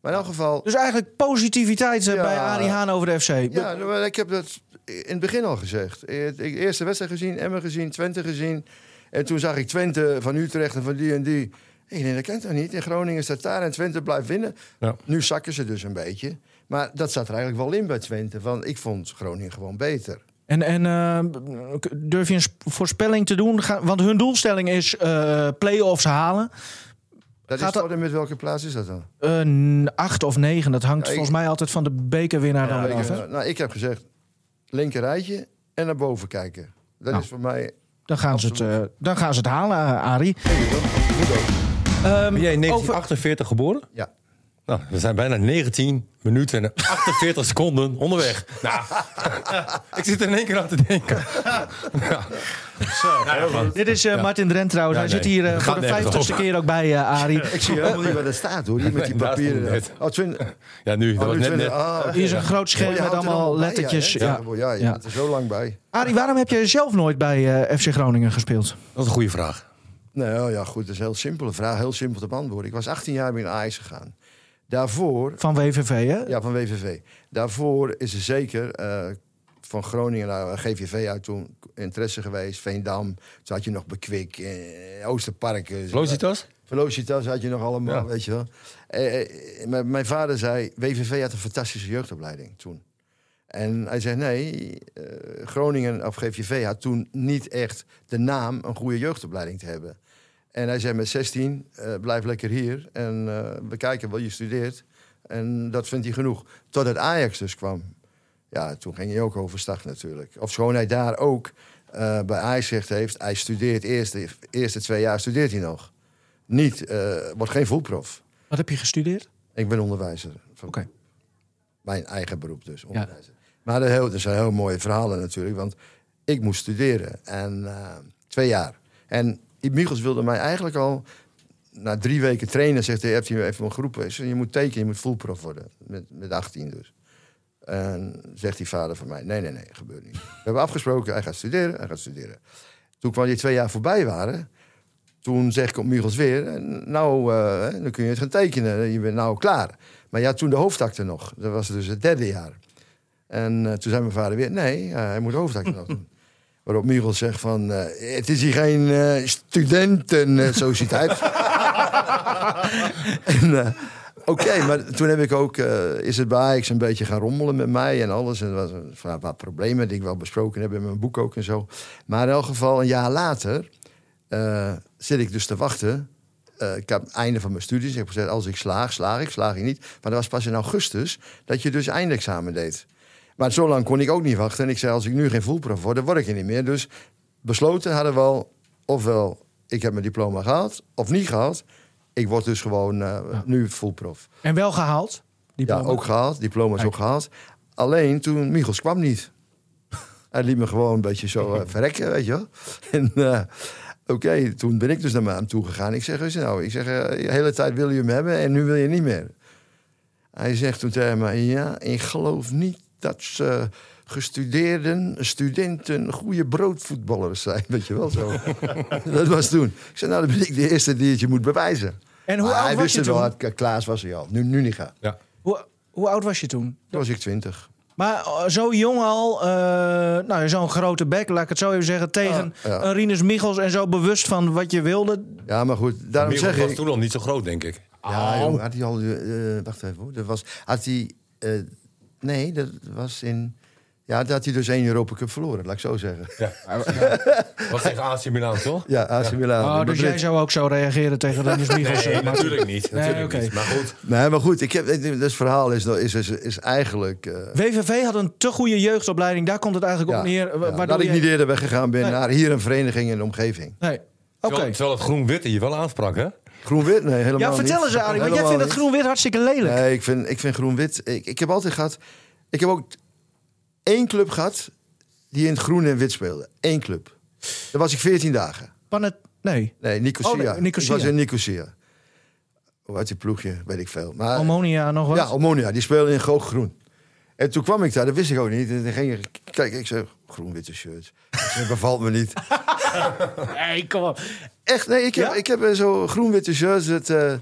Speaker 4: Maar in elk geval,
Speaker 2: Dus eigenlijk positiviteit eh,
Speaker 4: Ja.
Speaker 2: bij Arie Haan over de FC.
Speaker 4: ja, maar ik heb dat in het begin al gezegd. Ik eerste wedstrijd gezien, Emmen gezien, Twente gezien. En toen zag ik Twente van Utrecht en van die en die. Ik denk, dat kent toch niet? In Groningen staat daar en Twente blijft winnen.
Speaker 3: Ja.
Speaker 4: Nu zakken ze dus een beetje. Maar dat zat er eigenlijk wel in bij Twente. Van, ik vond Groningen gewoon beter.
Speaker 2: En, en eh, durf je een sp- voorspelling te doen? Want hun doelstelling is eh play-offs halen.
Speaker 4: Dat
Speaker 2: Gaat
Speaker 4: is
Speaker 2: dat-
Speaker 4: met welke plaats is dat dan?
Speaker 2: Eh, n- acht of negen. Dat hangt
Speaker 4: Ja, ik-
Speaker 2: volgens mij altijd van de bekerwinnaar dan
Speaker 5: Ja,
Speaker 2: af. hè?
Speaker 4: eh, nou, ik heb gezegd, linker rijtje en naar boven kijken. Dat
Speaker 2: Nou.
Speaker 4: is voor mij...
Speaker 2: Dan gaan, ze het, eh, dan gaan ze het halen, eh, Arie. Ehm,
Speaker 3: Ben jij in
Speaker 2: over-
Speaker 3: 1948 geboren?
Speaker 4: Ja.
Speaker 3: Nou, we zijn bijna 19 minuten en 48 seconden onderweg. Nou, ik zit er in één keer aan te denken.
Speaker 2: Dit is eh, Martin Drent trouwens.
Speaker 3: Ja,
Speaker 2: Hij zit hier eh, voor de vijftigste keer ook bij, eh, Arie.
Speaker 4: Ik zie helemaal niet waar dat staat hoor, hier met die papieren. Oh, twin-
Speaker 3: Ja, nu, dat
Speaker 4: oh,
Speaker 3: was net.
Speaker 4: Ah.
Speaker 2: Hier is een groot scherm
Speaker 4: Oh,
Speaker 2: met allemaal
Speaker 4: bij,
Speaker 2: lettertjes.
Speaker 4: Ja,
Speaker 2: Ja.
Speaker 4: ja, ja, je
Speaker 2: Ja.
Speaker 4: bent er zo lang bij.
Speaker 2: Arie, waarom heb je zelf nooit bij eh, FC Groningen gespeeld?
Speaker 3: Dat is een goede vraag.
Speaker 4: Nou ja, goed, dat is een heel simpele vraag. Heel simpel te beantwoorden. Ik was 18 jaar ik naar Ajax gegaan. Daarvoor,
Speaker 2: Van WVV, hè?
Speaker 4: ja, van WVV. Daarvoor is er zeker eh, van Groningen naar GVV uit toen interesse geweest. Veendam, toen had je nog Bekwik, eh, Oosterpark. eh,
Speaker 3: Velocitas?
Speaker 4: Velocitas had je nog allemaal,
Speaker 3: Ja.
Speaker 4: weet je wel. Eh, eh, mijn- vader zei, WVV had een fantastische jeugdopleiding toen. En hij zei, nee, eh, Groningen of GVV had toen niet echt de naam een goede jeugdopleiding te hebben. En hij zei met 16, eh, blijf lekker hier en eh, we kijken wel, je studeert. En dat vindt hij genoeg. Totdat Ajax dus kwam. Ja, toen ging hij ook overstag natuurlijk. Of schoon hij daar ook eh, bij Ajax gezegd heeft... hij studeert eerst, de eerste twee jaar studeert hij nog. Niet, wordt geen voetprof.
Speaker 2: Wat heb je gestudeerd?
Speaker 4: Ik ben onderwijzer.
Speaker 2: Oké.
Speaker 4: Mijn eigen beroep dus, onderwijzer. Maar dat, heel, dat zijn heel mooie verhalen natuurlijk. Want ik moest studeren. En twee jaar. En Michels wilde mij eigenlijk al... Na drie weken trainen zegt hij, heeft hij even een groep. Je moet tekenen, je moet fullprof worden. Met, met 18 dus. En zegt die vader van mij, nee, nee, nee, gebeurt niet. We hebben afgesproken, hij gaat studeren, hij gaat studeren. Toen kwam die twee jaar voorbij waren... Toen zeg ik op Michels weer, nou, eh, dan kun je het gaan tekenen. Je bent nou klaar. Maar ja, toen de hoofdakte nog. Dat was dus het derde jaar. En eh, toen zei mijn vader weer, nee, eh, hij moet de hoofdakte nog doen. Waarop Michels zegt van, eh, het is hier geen eh studentensociëteit. en, eh, Oké, maar toen heb ik ook, is het bij Ajax een beetje gaan rommelen met mij en alles. En er was een paar- wat problemen die ik wel besproken heb in mijn boek ook en zo. Maar in elk geval, een jaar later zit ik dus te wachten. Ik heb het einde van mijn studies. Ik heb gezegd, als ik slaag, slaag ik, slaag ik niet. Maar dat was pas in augustus dat je dus eindexamen deed. Maar zo lang kon ik ook niet wachten. En ik zei, als ik nu geen voelprof word, dan word ik er niet meer. Dus besloten hadden we al, ofwel ik heb mijn diploma gehaald, of niet gehaald. Ik word dus gewoon eh, nu voelprof.
Speaker 2: En wel gehaald?
Speaker 4: Ja, ook gehaald. Diploma is ook gehaald. Alleen toen Michels kwam niet. Hij liet me gewoon een beetje zo eh, verrekken, weet je wel. En eh, oké, toen ben ik dus naar hem toe gegaan. Ik zeg, "Luister nou, ik zeg, de hele tijd wil je hem hebben en nu wil je niet meer. Hij zegt toen tegen me, ja, ik geloof niet dat ze gestudeerden, studenten, goede broodvoetballers zijn. Weet je wel zo. dat was toen. Ik zei, nou, dan ben ik de eerste die het je moet bewijzen.
Speaker 2: En hoe
Speaker 4: Maar
Speaker 2: oud
Speaker 4: hij
Speaker 2: was
Speaker 4: wist
Speaker 2: je
Speaker 4: het
Speaker 2: toen?
Speaker 4: wel, Klaas was hij al. Nu, nu niet gaat.
Speaker 3: Ja.
Speaker 2: Hoe, hoe oud was je toen?
Speaker 4: Toen was ik twintig.
Speaker 2: Maar eh, zo jong al, eh, nou, zo'n grote bek, laat ik het zo even zeggen, tegen
Speaker 4: Ja, ja.
Speaker 2: een Rinus Michels en zo bewust van wat je wilde.
Speaker 4: Ja, maar goed, daarom
Speaker 3: Michels
Speaker 4: zeg
Speaker 3: was
Speaker 4: ik...
Speaker 3: toen nog niet zo groot, denk ik.
Speaker 4: Ja, joh, had hij al... eh, wacht even hoor. Dat was, had hij... eh, nee, dat was in... Ja, dat had hij dus één Europa Cup verloren, laat ik zo zeggen.
Speaker 3: Was tegen AC Milan, toch?
Speaker 4: Ja, AC Milan.
Speaker 2: Oh, dus jij zou ook zo reageren tegen Rinus Michels?
Speaker 3: Nee,
Speaker 2: eh, Martin?
Speaker 3: natuurlijk niet.
Speaker 2: Nee,
Speaker 3: Natuurlijk
Speaker 2: oké.
Speaker 3: niet. Maar goed,
Speaker 4: Nee, maar goed, ik heb, het verhaal is, is, is, is eigenlijk... eh,
Speaker 2: WVV had een te goede jeugdopleiding, daar komt het eigenlijk
Speaker 4: ja,
Speaker 2: op neer. wa-
Speaker 4: ja,
Speaker 2: waardoor
Speaker 4: dat ik
Speaker 2: je-
Speaker 4: niet eerder weggegaan ben
Speaker 2: Nee.
Speaker 4: naar hier een vereniging in de omgeving.
Speaker 2: Nee, oké.
Speaker 3: terwijl het groen-witte je wel aansprak, hè?
Speaker 4: Groen-wit? Nee, helemaal
Speaker 2: Ja,
Speaker 4: niet.
Speaker 2: vertel eens, Arie, want jij vindt het
Speaker 4: niet.
Speaker 2: groen-wit hartstikke lelijk.
Speaker 4: Nee, ik vind, ik vind groen-wit... Ik, ik heb altijd gehad... Ik heb ook één club gehad die in het groen en wit speelde. Eén club. Daar was ik 14 dagen.
Speaker 2: Panet, nee.
Speaker 4: Nee, Nicosia.
Speaker 2: Oh, nee, Nicosia.
Speaker 4: Ik was in Nicosia. Hoe heet die ploegje? Weet ik veel. Maar,
Speaker 2: Ammonia nog wat?
Speaker 4: ja, Omonia. Die speelde in groen. En toen kwam ik daar, dat wist ik ook niet. En dan ging ik, kijk, ik zei, groen-witte shirt. Dat bevalt me niet.
Speaker 2: Nee, kom op.
Speaker 4: Echt, nee, ik heb,
Speaker 2: Ja?
Speaker 4: ik heb eh, zo groen-witte shirts. Dat, eh,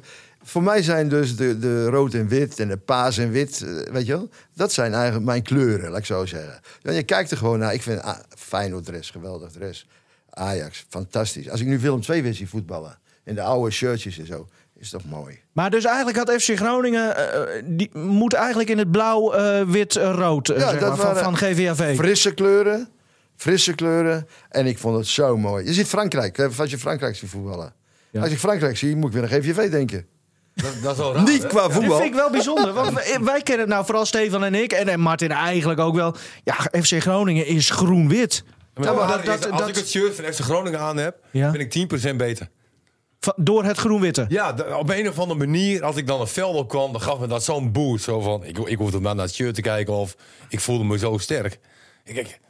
Speaker 4: voor mij zijn dus de, de rood en wit en de paas en wit, eh, weet je wel? Dat zijn eigenlijk mijn kleuren, laat ik zo zeggen. Ja, je kijkt er gewoon naar. Ik vind ah, Feyenoord dress, geweldig dress. Ajax, fantastisch. Als ik nu Willem II weer zie voetballen, in de oude shirtjes en zo, is toch mooi.
Speaker 2: Maar dus eigenlijk had FC Groningen, eh, die moet eigenlijk in het blauw, eh, wit, rood
Speaker 4: Ja,
Speaker 2: zeg
Speaker 4: dat
Speaker 2: maar, van, van GVAV.
Speaker 4: Frisse kleuren, frisse kleuren. En ik vond het zo mooi. Je ziet Frankrijk, eh, als je Frankrijk ziet voetballen.
Speaker 2: Ja.
Speaker 4: Als ik Frankrijk zie, moet ik weer aan GVV denken.
Speaker 3: Dat, dat is raar,
Speaker 4: Niet
Speaker 3: hè?
Speaker 4: qua voetbal.
Speaker 2: vind ik wel bijzonder. Want wij, wij kennen nou vooral Stefan en ik. En, en Martin eigenlijk ook wel. Ja, FC Groningen is groen-wit.
Speaker 3: Maar
Speaker 2: Ja, maar
Speaker 3: dat-
Speaker 2: dat- dat-
Speaker 3: als
Speaker 2: dat-
Speaker 3: ik het shirt van FC Groningen aan heb,
Speaker 2: Ja.
Speaker 3: ben ik 10% beter.
Speaker 2: Va- Door het groen-witte.
Speaker 3: Ja, op een of andere manier, als ik dan een veld op kwam, dan gaf me dat zo'n boost. Zo van, ik, ik hoefde maar naar het shirt te kijken of ik voelde me zo sterk. Ik, ik,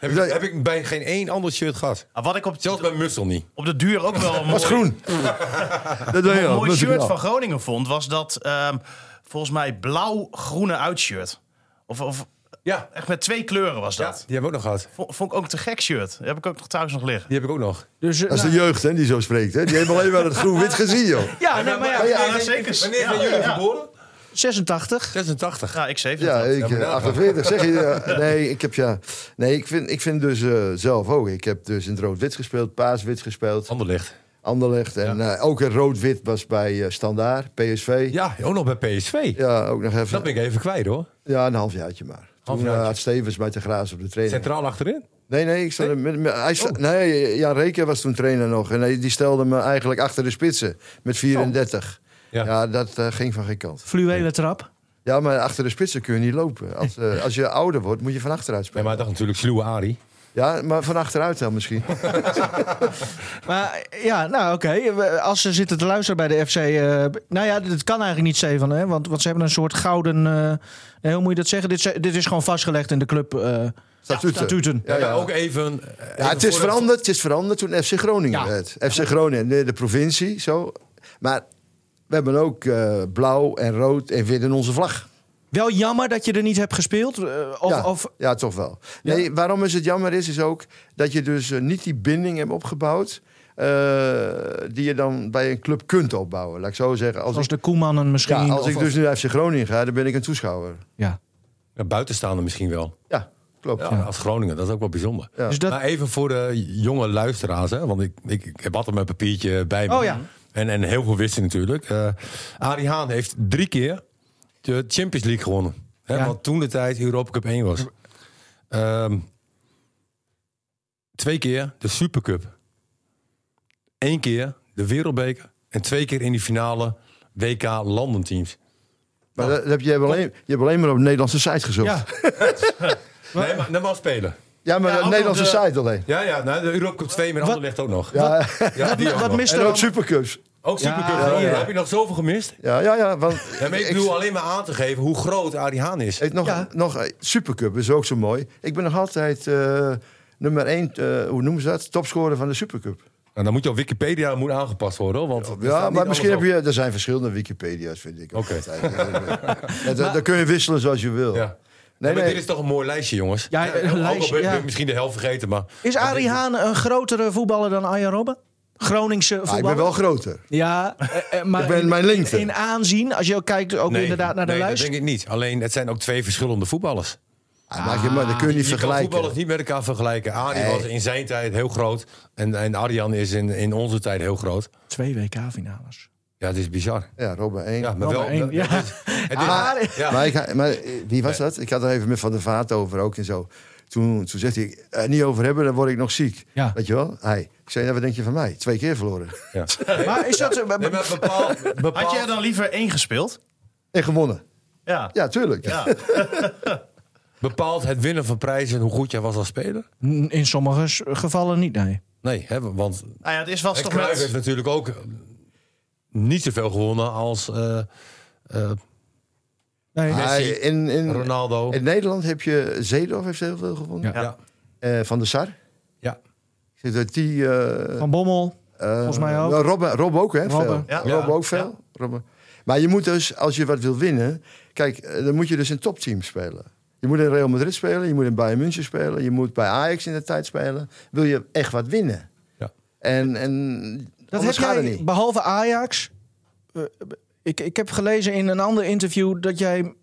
Speaker 3: heb, ik,
Speaker 4: Dat-
Speaker 3: heb ik bij geen één ander shirt gehad.
Speaker 5: Ah, wat ik op,
Speaker 3: Zelfs bij Mussel niet.
Speaker 5: op de duur ook wel een
Speaker 4: Was groen. dat doe je
Speaker 5: een
Speaker 4: al.
Speaker 5: mooi
Speaker 4: Dat
Speaker 5: shirt van Groningen vond, was dat ehm, volgens mij blauw-groene uitshirt. Of, of
Speaker 3: Ja,
Speaker 5: echt met twee kleuren was
Speaker 3: ja,
Speaker 5: dat.
Speaker 3: die heb ik ook nog gehad.
Speaker 5: Vond, vond ik ook een te gek shirt. Die heb ik ook nog thuis nog liggen.
Speaker 3: Die heb ik ook nog.
Speaker 2: Dus, eh,
Speaker 4: Dat is
Speaker 2: nou,
Speaker 4: de jeugd hè, die zo spreekt. Hè? Die hebben alleen maar het groen-wit gezien, joh.
Speaker 2: ja, nee, maar ja,
Speaker 5: Ja, zeker.
Speaker 3: Wanneer
Speaker 5: Ja,
Speaker 3: zijn jullie
Speaker 5: ja.
Speaker 3: geboren?
Speaker 2: 86.
Speaker 3: 86.
Speaker 5: Ja, ik zeven.
Speaker 4: Ja, ik
Speaker 3: maar
Speaker 4: eh,
Speaker 3: daar-
Speaker 4: 48. Zeg je, ja. nee, ik heb ja. Nee, ik vind, ik vind dus eh, zelf ook. Ik heb dus in het rood-wit gespeeld, paars-wit gespeeld,
Speaker 3: Anderlicht.
Speaker 4: Anderlecht. En eh, ook het rood-wit was bij eh Standaard, PSV.
Speaker 3: Ja, ook nog bij PSV.
Speaker 4: Ja, ook nog even.
Speaker 3: Dat ben ik even kwijt hoor.
Speaker 4: Ja, een halfjaartje maar. Toen
Speaker 3: Halfjaartje.
Speaker 4: eh, had Stevens mij te graas op de training.
Speaker 3: Centraal achterin.
Speaker 4: Nee, nee, ik stond er met, met- hij sta- nee, Jan Reken was toen trainer nog. En hij- die stelde me eigenlijk achter de spitsen met 34.
Speaker 3: Ja.
Speaker 4: Ja, dat eh, ging van geen kant.
Speaker 2: Fluwelen trap.
Speaker 4: Ja, maar achter de spitsen kun je niet lopen. Als, eh, als je ouder wordt, moet je van achteruit
Speaker 3: Ja,
Speaker 4: spelen.
Speaker 3: maar dat natuurlijk sluwe Ari.
Speaker 4: Ja, maar van achteruit dan misschien.
Speaker 2: Maar ja, nou oké. Als ze zitten te luisteren bij de FC. eh, nou ja, dat kan eigenlijk niet, Stefan. Hè? Want, want ze hebben een soort gouden. eh, hoe moet je dat zeggen? Dit, is- dit is gewoon vastgelegd in de club. eh
Speaker 4: Statuten.
Speaker 2: statuten.
Speaker 3: Ja,
Speaker 4: ja.
Speaker 3: ook even...
Speaker 4: Ja, het is veranderd, het is veranderd toen FC Groningen
Speaker 2: Ja.
Speaker 4: werd. FC Groningen, de, de provincie, zo. Maar we hebben ook eh, blauw en rood en wit in onze vlag.
Speaker 2: Wel jammer dat je er niet hebt gespeeld. eh, of,
Speaker 4: ja,
Speaker 2: of,
Speaker 4: ja, toch wel. Nee, waarom is het jammer is, is ook dat je dus eh, niet die binding hebt opgebouwd... eh, die je dan bij een club kunt opbouwen. Laat ik zo zeggen. Als,
Speaker 2: Zoals
Speaker 4: ik,
Speaker 2: de Koemannen misschien.
Speaker 4: ja, als
Speaker 2: of-
Speaker 4: ik dus nu naar FC Groningen ga, dan ben ik een toeschouwer.
Speaker 2: ja.
Speaker 3: Ja, buitenstaander misschien wel.
Speaker 4: Ja, klopt.
Speaker 3: Ja, Als Groningen, dat is ook wel bijzonder.
Speaker 4: Ja.
Speaker 2: Dus dat,
Speaker 3: Maar even voor de jonge luisteraars, hè, want ik, ik, ik heb altijd mijn papiertje bij me.
Speaker 2: Oh ja.
Speaker 3: En, en heel veel wisten natuurlijk. Eh Arie Haan heeft drie keer de Champions League gewonnen. Hè,
Speaker 2: Ja.
Speaker 3: Wat toen de tijd Europa Cup 1 was. Ehm, twee keer de Supercup. Eén keer de Wereldbeker. En twee keer in die finale WK landenteams.
Speaker 4: Maar dat, dat heb je, hebt alleen, je hebt alleen maar op de Nederlandse site gezocht.
Speaker 2: ja.
Speaker 3: Nee, maar was spelen.
Speaker 4: Maar
Speaker 5: Ja,
Speaker 4: de
Speaker 5: ook
Speaker 4: Nederlandse
Speaker 5: de-
Speaker 4: site alleen.
Speaker 3: Ja, ja, nou, de Europa Cup 2 met
Speaker 2: Wat-
Speaker 3: Anderlecht ook nog.
Speaker 4: Ja,
Speaker 3: Ja, die ook
Speaker 2: wat
Speaker 3: nog.
Speaker 2: mist er
Speaker 4: ook? Supercups.
Speaker 3: Ook Supercup.
Speaker 2: Ja,
Speaker 3: Ja,
Speaker 4: ja.
Speaker 3: Heb je nog zoveel gemist?
Speaker 4: Ja, ja, ja. Want
Speaker 3: Ja, maar ik
Speaker 4: ik-
Speaker 3: bedoel alleen maar aan te geven hoe groot Arie Haan is.
Speaker 4: Hey, nog,
Speaker 2: Ja.
Speaker 4: nog eh, Supercup is ook zo mooi. Ik ben nog altijd eh, nummer 1, hoe noemen ze dat? Topscorer van de Supercup.
Speaker 3: En dan moet je op Wikipedia moet aangepast worden, hoor, want
Speaker 4: Ja, maar misschien heb je... Er zijn verschillende Wikipedia's, vind ik.
Speaker 3: Oké.
Speaker 4: Daar kun je wisselen zoals je wil.
Speaker 3: Ja.
Speaker 4: Nee,
Speaker 3: Nee, maar
Speaker 4: nee.
Speaker 3: dit is toch een mooi lijstje, jongens.
Speaker 2: Ja, een
Speaker 3: ook al
Speaker 2: lijstje,
Speaker 3: ben,
Speaker 2: ja.
Speaker 3: ben ik misschien de helft vergeten, maar...
Speaker 2: Is Arie Haan een grotere voetballer dan Arjen Robben? Groningse
Speaker 4: Ah, ik
Speaker 2: voetballer?
Speaker 4: ben wel groter.
Speaker 2: Ja, eh, eh, maar
Speaker 4: Ik ben
Speaker 2: in,
Speaker 4: mijn lengte.
Speaker 2: in aanzien, als je ook kijkt ook
Speaker 3: nee,
Speaker 2: inderdaad naar de
Speaker 3: nee,
Speaker 2: lijst.
Speaker 3: dat denk ik niet. Alleen, het zijn ook twee verschillende voetballers.
Speaker 4: Ah, je, maar, dat kun je niet
Speaker 3: Je kan voetballers niet met elkaar vergelijken. Arie
Speaker 4: Nee.
Speaker 3: was in zijn tijd heel groot. En, en Arjan is in, in onze tijd heel groot.
Speaker 2: Twee WK-finales.
Speaker 3: Ja, het is bizar.
Speaker 4: Ja, Robben 1.
Speaker 3: Ja, maar
Speaker 2: Robben
Speaker 3: wel...
Speaker 2: één,
Speaker 3: het
Speaker 2: ja.
Speaker 3: is- het is-
Speaker 2: Ah,
Speaker 3: ja.
Speaker 4: Maar, ik, maar eh, wie was dat? Ik had er even met Van der Vaart over ook en zo. Toen, toen zegt hij, er niet over hebben, dan word ik nog ziek.
Speaker 2: Ja.
Speaker 4: Weet je wel? Hij. Ik zei, nou, wat denk je van mij? Twee keer verloren.
Speaker 3: Ja.
Speaker 2: Maar is dat... eh,
Speaker 3: Nee, maar bepaal, bepaal,
Speaker 5: Had jij dan liever één gespeeld?
Speaker 4: En gewonnen.
Speaker 5: Ja.
Speaker 4: Ja, tuurlijk.
Speaker 5: Ja.
Speaker 3: bepaalt het winnen van prijzen hoe goed jij was als speler?
Speaker 2: in sommige gevallen niet, nee.
Speaker 3: Nee, hè, want
Speaker 5: Nou ja, het is was
Speaker 3: En
Speaker 5: toch met...
Speaker 3: natuurlijk ook niet zoveel gewonnen als eh, eh,
Speaker 2: nee.
Speaker 3: Messi,
Speaker 4: Hij- in, in,
Speaker 3: Ronaldo.
Speaker 4: in Nederland heb je Zeedorf heeft heel veel gewonnen.
Speaker 2: Ja.
Speaker 3: ja.
Speaker 4: Eh, van der Sar.
Speaker 3: ja.
Speaker 4: Ik zeg dat die... eh,
Speaker 2: Van Bommel. volgens mij ook.
Speaker 4: Rob, Rob ook, hè?
Speaker 2: Robben.
Speaker 4: Veel.
Speaker 5: Ja.
Speaker 4: Rob
Speaker 5: Ja.
Speaker 4: ook veel. Robben. Maar je moet dus, als je wat wil winnen... Kijk, dan moet je dus in topteams spelen. Je moet in Real Madrid spelen, je moet in Bayern München spelen... je moet bij Ajax in de tijd spelen. Wil je echt wat winnen?
Speaker 3: Ja.
Speaker 4: En, en
Speaker 2: Dat heb jij,
Speaker 4: niet.
Speaker 2: behalve Ajax... eh, ik, ik heb gelezen in een ander interview dat jij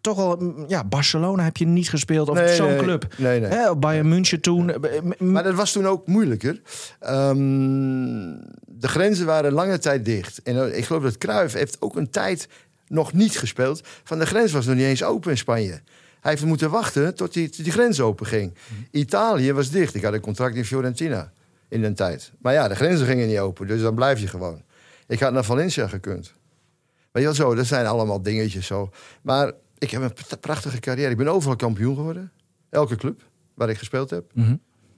Speaker 2: toch wel... mm, Ja, Barcelona heb je niet gespeeld of
Speaker 4: Nee,
Speaker 2: zo'n
Speaker 4: nee,
Speaker 2: club.
Speaker 4: Nee, nee.
Speaker 2: Hè, Bayern München toen. eh,
Speaker 4: Maar dat was toen ook moeilijker. Ehm, de grenzen waren lange tijd dicht. En eh, ik geloof dat Cruijff heeft ook een tijd nog niet gespeeld. Van de grens was nog niet eens open in Spanje. Hij heeft moeten wachten tot die, tot die grens open ging. Italië was dicht. Ik had een contract in Fiorentina in een tijd. Maar ja, de grenzen gingen niet open. Dus dan blijf je gewoon. Ik had naar Valencia gekund. Weet je wel zo, dat zijn allemaal dingetjes zo. Maar ik heb een prachtige carrière. Ik ben overal kampioen geworden. Elke club waar ik gespeeld heb.
Speaker 2: Mhm.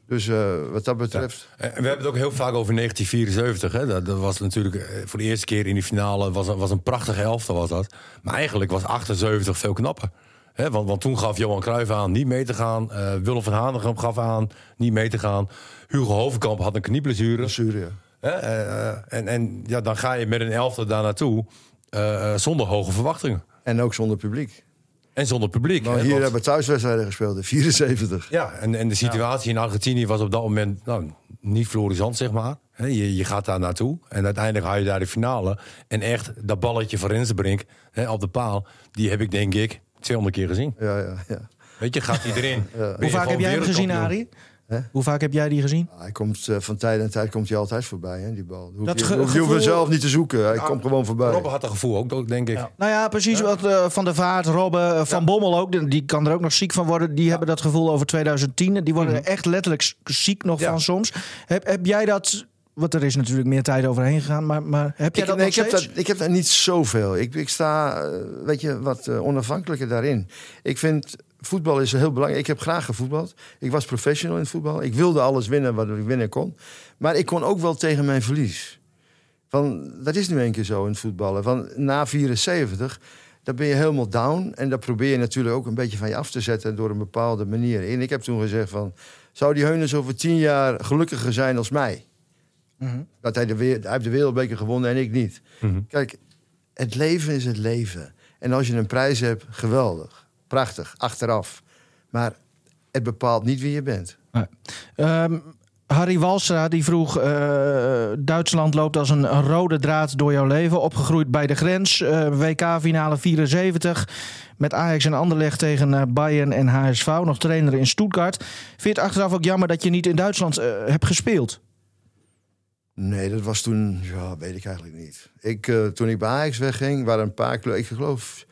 Speaker 4: Dus eh, wat dat betreft...
Speaker 3: En we hebben het ook heel vaak over 1974. Hè? Dat, dat was natuurlijk eh, voor de eerste keer in die finale was, was een prachtige elftal was dat. Maar eigenlijk was 78 veel knapper. Hè? Want, want toen gaf Johan Cruijff aan niet mee te gaan. Eh, Willem van Hanegem gaf aan niet mee te gaan. Hugo Hovenkamp had een knieblessure.
Speaker 4: Blessure, ja.
Speaker 3: Hè? En en ja, dan ga je met een elftal daar naartoe eh, eh, zonder hoge verwachtingen.
Speaker 4: En ook zonder publiek.
Speaker 3: En zonder publiek. Hè,
Speaker 4: hier
Speaker 3: want-
Speaker 4: hebben we thuiswedstrijden gespeeld in 74.
Speaker 3: Ja, en, en de situatie in Argentinië was op dat moment nou, niet florissant, zeg maar. Hè, Je, je gaat daar naartoe en uiteindelijk haal je daar de finale. En echt, dat balletje van Rensenbrink hè, op de paal, die heb ik denk ik 200 keer gezien.
Speaker 4: Ja, ja, ja.
Speaker 3: Weet je, gaat hij erin.
Speaker 2: Hoe vaak heb jij hem gezien. Arie?
Speaker 4: Hè?
Speaker 2: Hoe vaak heb jij die gezien?
Speaker 4: Hij komt eh, van tijd en tijd komt hij altijd voorbij, hè, die bal. Hoef
Speaker 2: Dat
Speaker 4: je, hoef
Speaker 2: gevoel-
Speaker 4: zelf niet te zoeken. Hij komt gewoon voorbij.
Speaker 3: Robben had dat gevoel ook, denk ik.
Speaker 2: Nou ja, precies wat eh, Van der Vaart, Robben, eh, Van Bommel ook. Die- kan er ook nog ziek van worden. Die hebben dat gevoel over 2010. Die worden er echt letterlijk ziek nog
Speaker 3: Ja.
Speaker 2: van soms. Heb, heb jij dat... Want er is natuurlijk meer tijd overheen gegaan. Maar, maar heb jij
Speaker 4: Ik,
Speaker 2: dat
Speaker 4: nee,
Speaker 2: nog
Speaker 4: ik, heb
Speaker 2: steeds?
Speaker 4: dat, ik heb daar niet zoveel. Ik, ik sta, weet je, wat onafhankelijker daarin. Ik vind voetbal is heel belangrijk. Ik heb graag gevoetbald. Ik was professional in het voetbal. Ik wilde alles winnen wat ik winnen kon. Maar ik kon ook wel tegen mijn verlies. Van, dat is nu een keer zo in het voetballen. Van, na 74, dan ben je helemaal down. En dat probeer je natuurlijk ook een beetje van je af te zetten... door een bepaalde manier. En ik heb toen gezegd van... zou die Heunens over tien jaar gelukkiger zijn als mij? Dat hij, de, hij heeft de wereldbeker gewonnen en ik niet. Kijk, het leven is het leven. En als je een prijs hebt, geweldig. Prachtig, achteraf. Maar het bepaalt niet wie je bent.
Speaker 2: Ehm, Harry Walstra die vroeg: eh, Duitsland loopt als een, rode draad door jouw leven. Opgegroeid bij de grens. eh, WK-finale 74. Met Ajax en Anderlecht tegen eh, Bayern en HSV. Nog trainer in Stuttgart. Vind je het achteraf ook jammer dat je niet in Duitsland hebt gespeeld?
Speaker 4: Nee, dat was toen, ja, weet ik eigenlijk niet. Ik, toen ik bij Ajax wegging, waren een paar clubs. Ik geloof,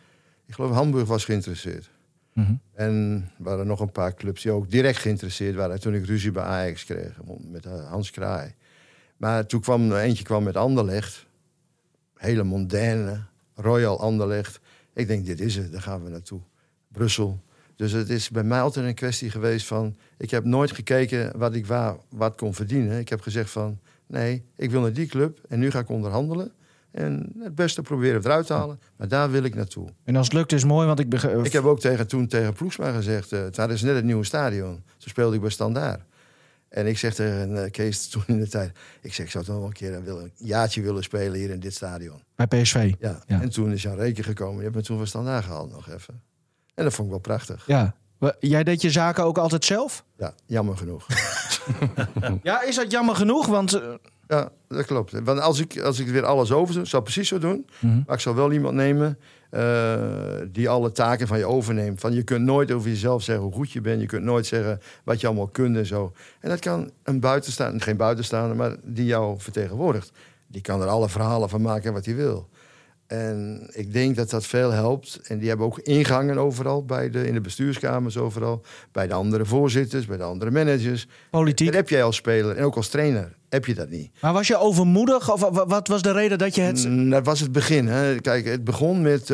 Speaker 4: ik geloof Hamburg was geïnteresseerd. En er waren nog een paar clubs die ook direct geïnteresseerd waren. Toen ik ruzie bij Ajax kreeg met Hans Kraai. Maar toen kwam er eentje kwam met Anderlecht. Hele mondaine, Royal Anderlecht. Ik denk, dit is het, daar gaan we naartoe. Brussel. Dus het is bij mij altijd een kwestie geweest van... Ik heb nooit gekeken wat ik waar, wat kon verdienen. Ik heb gezegd van, nee, ik wil naar die club. En nu ga ik onderhandelen. En het beste proberen eruit te halen. Maar daar wil ik naartoe.
Speaker 2: En als het lukt is mooi, want ik.
Speaker 4: Ik heb ook tegen, toen tegen Ploegsma gezegd... Uh, het is net het nieuwe stadion. Toen speelde ik bij Standaard. En ik zeg tegen uh, Kees toen in de tijd... Ik zeg, ik zou toch wel een keer een, een jaartje willen spelen hier in dit stadion.
Speaker 2: Bij PSV.
Speaker 4: Ja.
Speaker 2: Ja.
Speaker 4: En toen is Jan Reken gekomen. Die heeft me toen van Standaard gehaald nog even. En dat vond ik wel prachtig.
Speaker 2: Ja. Jij deed je zaken ook altijd zelf?
Speaker 4: Ja, jammer genoeg.
Speaker 2: Ja, is dat jammer genoeg? Want eh,
Speaker 4: Ja, dat klopt. Want als ik, als ik weer alles over zou, zou ik precies zo doen.
Speaker 2: Mhm.
Speaker 4: Maar ik zou wel iemand nemen eh, die alle taken van je overneemt. Van je kunt nooit over jezelf zeggen hoe goed je bent. Je kunt nooit zeggen wat je allemaal kunt en zo. En dat kan een buitenstaander, geen buitenstaander, maar die jou vertegenwoordigt. Die kan er alle verhalen van maken wat hij wil. En ik denk dat dat veel helpt. En die hebben ook ingangen overal, bij de, in de bestuurskamers overal. Bij de andere voorzitters, bij de andere managers.
Speaker 2: politiek.
Speaker 4: Dat heb jij als speler en ook als trainer. Heb je dat niet.
Speaker 2: Maar was je overmoedig? Of wa- wat was de reden dat je het...
Speaker 4: Mm, Dat was het begin. Hè. Kijk, het begon met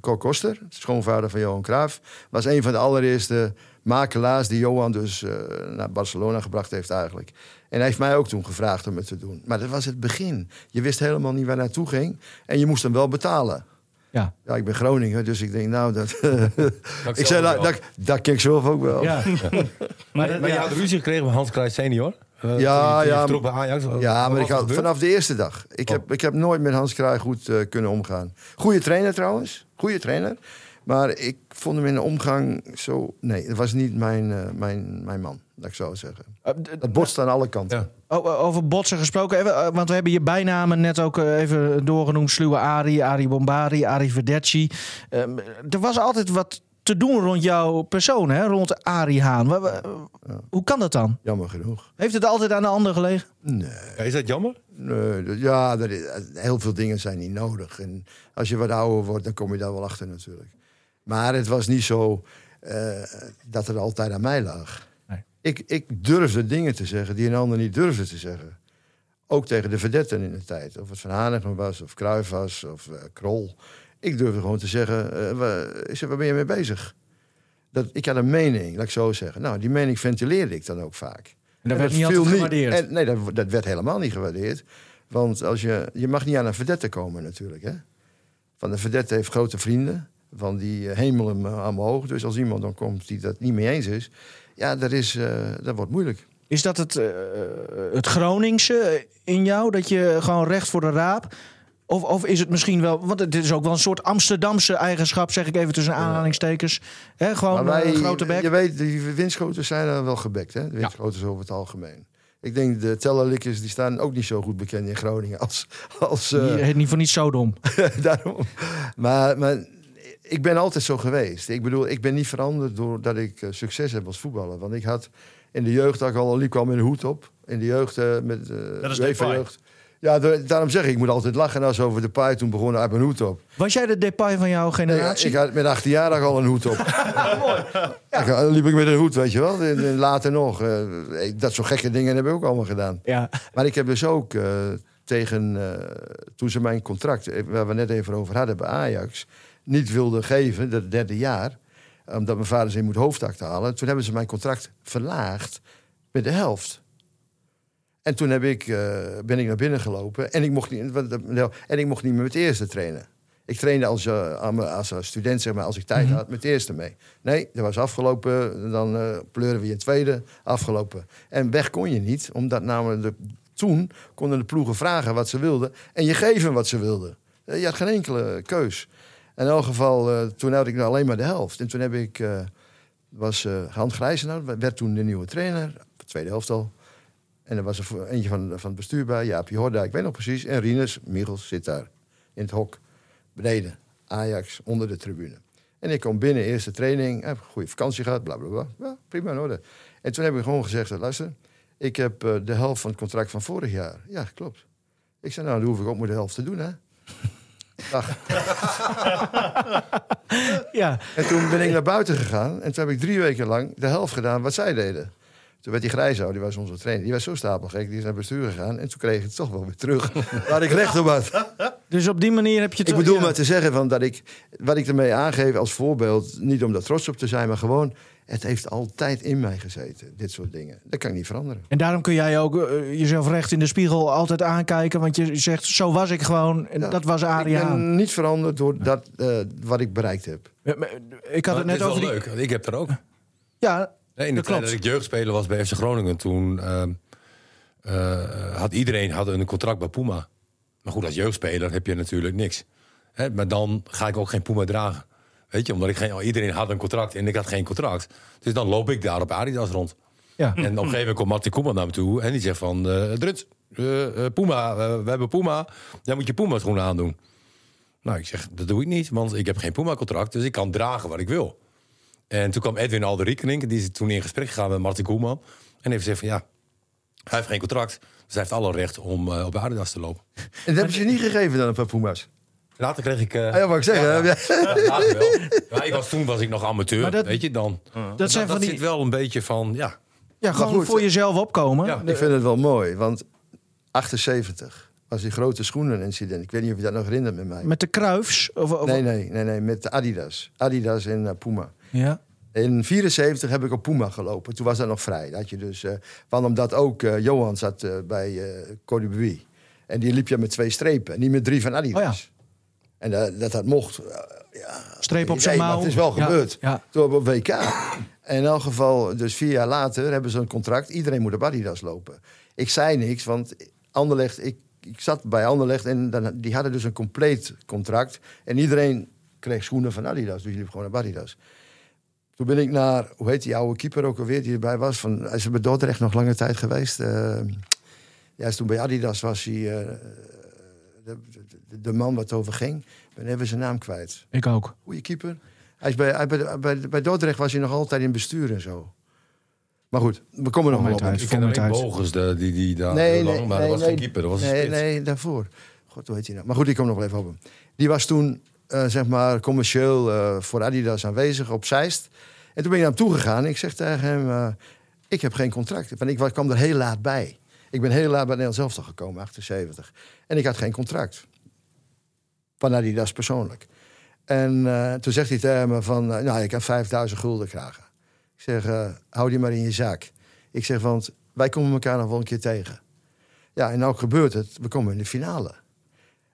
Speaker 4: Cor Koster, schoonvader van Johan Cruijff. Was een van de allereerste makelaars die Johan dus eh, naar Barcelona gebracht heeft eigenlijk. En hij heeft mij ook toen gevraagd om het te doen. Maar dat was het begin. Je wist helemaal niet waar naartoe ging. En je moest hem wel betalen.
Speaker 2: Ja.
Speaker 4: Ja, ik ben Groningen, dus ik denk, nou, dat...
Speaker 3: Dat
Speaker 4: ik zei, nou, dat, dat ken ik zelf ook wel.
Speaker 2: Ja.
Speaker 3: Maar, maar je had ruzie gekregen met Hans Kruijs senior? Uh,
Speaker 4: Ja,
Speaker 3: toen je
Speaker 4: ja,
Speaker 3: vertrok bij Ajax?
Speaker 4: Ja, maar ik had, vanaf de eerste dag. Ik, heb, ik heb nooit met Hans Kraai goed eh, kunnen omgaan. Goeie trainer trouwens. Goeie trainer. Maar ik vond hem in de omgang zo... Nee, het was niet mijn, eh, mijn, mijn man, dat ik zo zeggen.
Speaker 2: Eh,
Speaker 4: Dat botst aan alle kanten.
Speaker 3: Ja.
Speaker 2: O- Over botsen gesproken, even, eh, want we hebben je bijnamen net ook eh, even doorgenoemd. Sluwe Ari, Ari Bombari, Ari Verdecci. Ehm, er was altijd wat te doen rond jouw persoon, hè? rond Ari Haan. Hoe kan dat dan?
Speaker 4: Jammer genoeg.
Speaker 2: Heeft het altijd aan de ander gelegen?
Speaker 4: Nee,
Speaker 3: Ja, is dat jammer?
Speaker 4: nee dat- ja, dat is- heel veel dingen zijn niet nodig. En als je wat ouder wordt, dan kom je daar wel achter natuurlijk. Maar het was niet zo eh, dat het altijd aan mij lag.
Speaker 2: Nee.
Speaker 4: Ik, ik durfde dingen te zeggen die een ander niet durfde te zeggen. Ook tegen de verdetten in de tijd. Of het Van Hanegem was, of Cruijff was, of eh, Krol. Ik durfde gewoon te zeggen, eh, wa- ik zeg, waar ben je mee bezig? Dat, ik had een mening, laat ik zo zeggen. Nou, die mening ventileerde ik dan ook vaak.
Speaker 2: En dat
Speaker 4: En
Speaker 2: werd niet altijd gewaardeerd.
Speaker 4: En, nee, dat, dat werd helemaal niet gewaardeerd. Want als je, je mag niet aan een verdette komen natuurlijk. Hè? Van de verdette heeft grote vrienden. Van die eh, hemel hem eh, omhoog. Dus als iemand dan komt die dat niet mee eens is... Ja, dat, is, eh, dat wordt moeilijk.
Speaker 2: Is dat het, eh, het Groningse in jou? Dat je gewoon recht voor de raap? Of, of is het misschien wel... Want het is ook wel een soort Amsterdamse eigenschap, zeg ik even tussen aanhalingstekens. Hè, gewoon
Speaker 4: wij,
Speaker 2: een grote bek.
Speaker 4: je weet, die windschoters zijn er wel gebekt. Hè? De windschoters over het algemeen. Ik denk de tellerlikkers die staan ook niet zo goed bekend in Groningen als... als
Speaker 2: Die heet niet voor niet zo dom.
Speaker 4: Daarom. Maar, maar ik ben altijd zo geweest. Ik bedoel, ik ben niet veranderd doordat ik eh, succes heb als voetballer. Want ik had in de jeugd ik al liep ik al met een hoed op. In de jeugd eh, met eh
Speaker 5: Dat is
Speaker 4: UEFA
Speaker 5: Depay.
Speaker 4: jeugd. Ja, da- daarom zeg ik, ik moet altijd lachen als over de paai toen begonnen uit mijn hoed op.
Speaker 2: Was jij de Depay van jouw
Speaker 4: Nee,
Speaker 2: generatie?
Speaker 4: ik had met 18 jaar al een hoed op. ja, dan liep ik met een hoed, weet je wel. Later nog. eh, ik- dat soort gekke dingen heb ik ook allemaal gedaan.
Speaker 2: Ja.
Speaker 4: Maar ik heb dus ook tegen, eh, toen ze mijn contract, eh, waar we net even over hadden bij Ajax, niet wilden geven, dat derde jaar, Omdat mijn vader zei, je moet hoofdakte halen. Toen hebben ze mijn contract verlaagd met de helft. En toen heb ik, eh, ben ik naar binnen gelopen. En ik mocht niet, de- nou, en ik mocht niet meer met het eerste trainen. Ik trainde als, eh, als eh, student, zeg maar, als ik tijd had, met het eerste mee. Nee, dat was afgelopen. Dan eh pleuren we je tweede, afgelopen. En weg kon je niet, omdat namelijk de, toen konden de ploegen vragen wat ze wilden. En je geven wat ze wilden. Je had geen enkele keus. In elk geval, eh, toen had ik nou alleen maar de helft. En toen heb ik, eh, was eh Hans Grijzenaar, werd toen de nieuwe trainer, de tweede helft al. En er was er eentje van, van het bestuur bij, Jaapje Horda, ik weet nog precies. En Rinus Michels zit daar in het hok, beneden. Ajax, onder de tribune. En ik kom binnen, eerste training, heb goede vakantie gehad, bla bla bla. Ja, prima in orde. En toen heb ik gewoon gezegd, luister, ik heb de helft van het contract van vorig jaar. Ja, klopt. Ik zei, nou, dan hoef ik ook maar de helft te doen, hè. Dag.
Speaker 2: Ja,
Speaker 4: En toen ben ik naar buiten gegaan. En toen heb ik drie weken lang de helft gedaan wat zij deden. Toen werd die Grijzo, die was onze trainer. Die was zo stapelgek, die is naar bestuur gegaan. En toen kreeg ik het toch wel weer terug. Waar ik recht op had.
Speaker 2: dus op die manier heb je het...
Speaker 4: Ik bedoel
Speaker 2: ja.
Speaker 4: maar te zeggen van dat ik... Wat ik ermee aangeef als voorbeeld... Niet om daar trots op te zijn, maar gewoon... Het heeft altijd in mij gezeten, dit soort dingen. Dat kan ik niet veranderen.
Speaker 2: En daarom kun jij ook eh, jezelf recht in de spiegel altijd aankijken. Want je zegt, zo was ik gewoon. En
Speaker 4: Ja,
Speaker 2: dat was
Speaker 4: Ik
Speaker 2: Arie Haan.
Speaker 4: ben niet veranderd door dat, eh, wat ik bereikt heb.
Speaker 2: Eh, maar, Ik had het net
Speaker 3: is
Speaker 2: over
Speaker 3: wel
Speaker 2: die...
Speaker 3: leuk, want ik heb er ook.
Speaker 2: Ja,
Speaker 3: Nee, in de
Speaker 2: Dat
Speaker 3: tijd dat ik jeugdspeler was bij FC Groningen, toen ehm, eh, had iedereen had een contract bij Puma. Maar goed, als jeugdspeler heb je natuurlijk niks. Hè, maar dan ga ik ook geen Puma dragen. Weet je, omdat ik geen, iedereen had een contract en ik had geen contract. Dus dan loop ik daar op Adidas rond.
Speaker 2: ja.
Speaker 3: En op een gegeven moment komt Martin Koeman naar me toe en die zegt van... eh Druts, eh, eh, Puma, we hebben Puma. Jij moet je Puma schoenen aandoen. Nou, ik zeg, dat doe ik niet, want ik heb geen Puma-contract. Dus ik kan dragen wat ik wil. En toen kwam Edwin Alderiekening, die is toen in gesprek gegaan met Martin Koeman. En heeft gezegd van ja, hij heeft geen contract. Dus hij heeft alle recht om eh, op Adidas te lopen.
Speaker 4: En dat hebben ze je niet gegeven dan een paar Puma's.
Speaker 3: Later kreeg ik... eh,
Speaker 4: Ah, ja, wat ik zeg. hè?
Speaker 3: ja, later wel. Ja, ik was, toen was ik nog amateur,
Speaker 2: dat-
Speaker 3: weet je dan.
Speaker 2: dat zijn
Speaker 3: dat
Speaker 2: van die...
Speaker 3: zit wel een beetje van, ja...
Speaker 2: Ja, gewoon
Speaker 4: goed,
Speaker 2: voor jezelf opkomen.
Speaker 3: Ja.
Speaker 4: Ik vind het wel mooi, want 78 was die grote schoenen-incident. Ik weet niet of je dat nog herinnert met mij.
Speaker 2: Met de kruifs. Of, of-
Speaker 4: Nee, nee, nee, nee, met de Adidas. Adidas en eh, Puma.
Speaker 2: Ja.
Speaker 4: In 74 heb ik op Puma gelopen. Toen was dat nog vrij. Dat je dus, eh, want omdat ook eh, Johan zat bij eh Cody Buie. En die liep je met twee strepen, niet met drie van Adidas. En dat, dat, dat mocht. eh, ja,
Speaker 2: Streep op zijn mouw.
Speaker 4: Het is wel
Speaker 2: Ja,
Speaker 4: gebeurd.
Speaker 2: ja.
Speaker 4: Toen op WK. En in elk geval, dus vier jaar later hebben ze een contract. Iedereen moet op Adidas lopen. Ik zei niks, want Anderlecht, ik, ik zat bij Anderlecht en dan, die hadden dus een compleet contract. En iedereen kreeg schoenen van Adidas, dus je liep gewoon op Adidas. Toen ben ik naar, hoe heet die oude keeper ook alweer die erbij was? Van, hij is bij Dordrecht nog lange tijd geweest. eh ja, toen bij Adidas was hij eh, de, de, de man wat het over ging. Ben even zijn naam kwijt.
Speaker 2: Ik ook.
Speaker 4: Goeie keeper. Hij is bij, hij, bij, bij, bij Dordrecht was hij nog altijd in bestuur en zo. Maar goed, we komen nog wel
Speaker 2: mijn
Speaker 4: op.
Speaker 2: tijd.
Speaker 3: Ik ken
Speaker 2: tijd.
Speaker 3: Bogus, de, die, die daar
Speaker 4: Nee,
Speaker 3: heel
Speaker 4: nee,
Speaker 3: lang, maar
Speaker 4: nee,
Speaker 3: dat was
Speaker 4: nee.
Speaker 3: geen keeper, dat was een
Speaker 4: nee, nee, daarvoor. God, hoe heet hij nou? Maar goed, ik kom nog wel even op hem. Die was toen, eh, zeg maar, commercieel eh, voor Adidas aanwezig op Zeist. En toen ben ik naar hem toegegaan. Ik zeg tegen hem, eh, ik heb geen contract. Want ik wa- kwam er heel laat bij. Ik ben heel laat bij Nederland zelf gekomen, 78. En ik had geen contract. Van Adidas persoonlijk. En eh, toen zegt hij tegen me van, eh, nou, ik kan 5000 gulden krijgen. Ik zeg, eh, hou die maar in je zak. Ik zeg, want wij komen elkaar nog wel een keer tegen. Ja, en nou gebeurt het. We komen in de finale.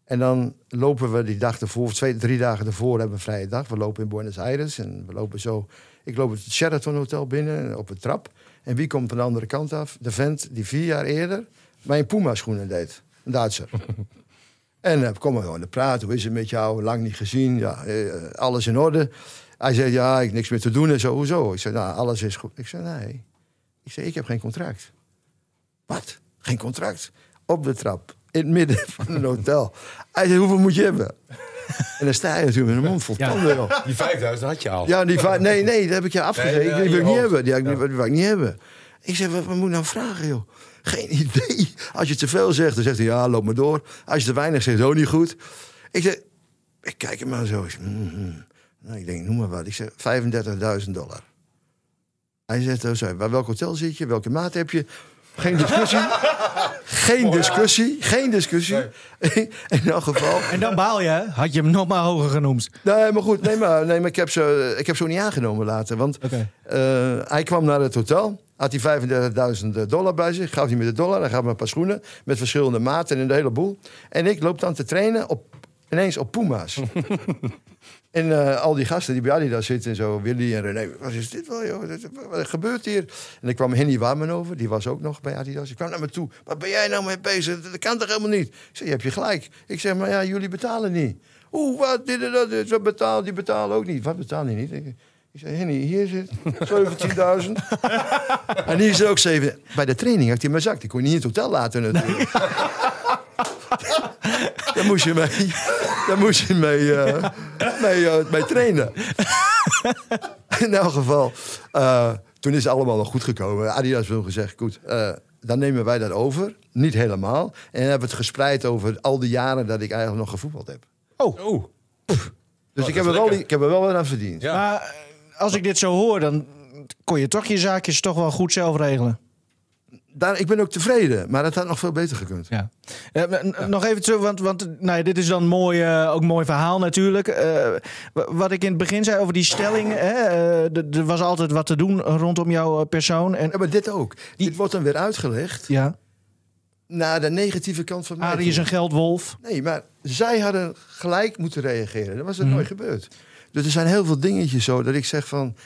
Speaker 4: En dan lopen we die dag ervoor, twee, drie dagen ervoor hebben we een vrije dag. We lopen in Buenos Aires en we lopen zo. Ik loop het Sheraton Hotel binnen op een trap. En wie komt van de andere kant af? De vent die vier jaar eerder mijn Puma-schoenen deed. Een Duitser. en dan komen we gewoon te praten. Hoe is het met jou? Lang niet gezien. Ja, eh, alles in orde. Hij zei, ja, ik heb niks meer te doen en zo. Hoezo? Ik zei, nou, alles is goed. Ik zei, nee. Ik zei, ik heb geen contract. Wat? Geen contract? Op de trap. In het midden van een hotel. Hij zei, hoeveel moet je hebben? En dan sta je natuurlijk met een mond vol
Speaker 2: Ja.
Speaker 4: tanden. joh.
Speaker 3: Die 5000 had je al.
Speaker 4: Ja, die nee, nee, dat heb ik je afgezegd.
Speaker 3: Nee, ja,
Speaker 4: die wil ik niet hebben. Die, ik
Speaker 3: Ja.
Speaker 4: niet- die wil ik niet hebben. Ik zeg, wat, wat moet ik nou vragen, joh? Geen idee. Als je te veel zegt, dan zegt hij, ja, loop maar door. Als je te weinig zegt, ook niet goed. Ik zeg, ik kijk hem maar zo. Ik, zeg, mm, mm. nou, ik denk, noem maar wat. Ik zeg, 35.000 dollar. Hij zegt, oh, sorry, bij welk hotel zit je? Welke maat heb je? Geen discussie. Geen discussie. Geen discussie. In elk geval.
Speaker 2: En dan baal je, hè? Had je hem nog maar hoger genoemd.
Speaker 4: Nee, maar goed. Nee, maar, nee, maar ik, heb ze, ik heb ze ook niet aangenomen later. Want eh, hij kwam naar het hotel. Had hij 35.000 dollar bij zich. Gaf hij me de dollar. Dan gaf me een paar schoenen. Met verschillende maten en een hele boel. En ik loop dan te trainen op, ineens op Puma's. en eh, al die gasten die bij Adidas zitten en zo. Willy en René. Wat is dit wel, joh? Wat- gebeurt hier? En ik kwam Henny Warmen over. Die was ook nog bij Adidas. Ik kwam naar me toe. Wat ben jij nou mee bezig? Dat kan toch helemaal niet? Ik zeg, je hebt je gelijk. Ik zeg, maar ja, jullie betalen niet. Oeh, wat, dit en dat, dit, wat betaalt, die betalen ook niet. Wat betaal je niet? Ik, ik zei, Henny, hier zit 17.000. en hier zit ook 7. Bij de training had hij mijn zak. Die kon je niet in het hotel laten natuurlijk. Daar moest je mee, daar moest je mee, eh, mee, eh, mee trainen. in elk geval, eh, toen is het allemaal nog goed gekomen. Adidas heeft gezegd, goed, eh, dan nemen wij dat over. Niet helemaal. En hebben we het gespreid over al die jaren dat ik eigenlijk nog gevoetbald heb.
Speaker 3: Oeh.
Speaker 4: Dus
Speaker 3: Oh,
Speaker 4: ik, heb er wel, ik heb er wel wat aan verdiend.
Speaker 3: Ja.
Speaker 2: Maar als ik dit zo hoor, dan kon je toch je zaakjes toch wel goed zelf regelen.
Speaker 4: Daar, ik ben ook tevreden, maar het had nog veel beter gekund.
Speaker 2: Ja. Eh, Nog even terug, want, want nou ja, dit is dan mooi, eh, ook een mooi verhaal natuurlijk. Eh, wa- wat ik in het begin zei over die stelling. Er was altijd wat te doen rondom jouw persoon. En
Speaker 4: Ja, maar dit ook. Dit wordt dan weer uitgelegd
Speaker 2: ja,
Speaker 4: naar de negatieve kant van mij.
Speaker 2: Arie is een geldwolf.
Speaker 4: Nee, maar zij hadden gelijk moeten reageren. Dat was er nooit gebeurd. Dus er zijn heel veel dingetjes zo dat ik zeg van...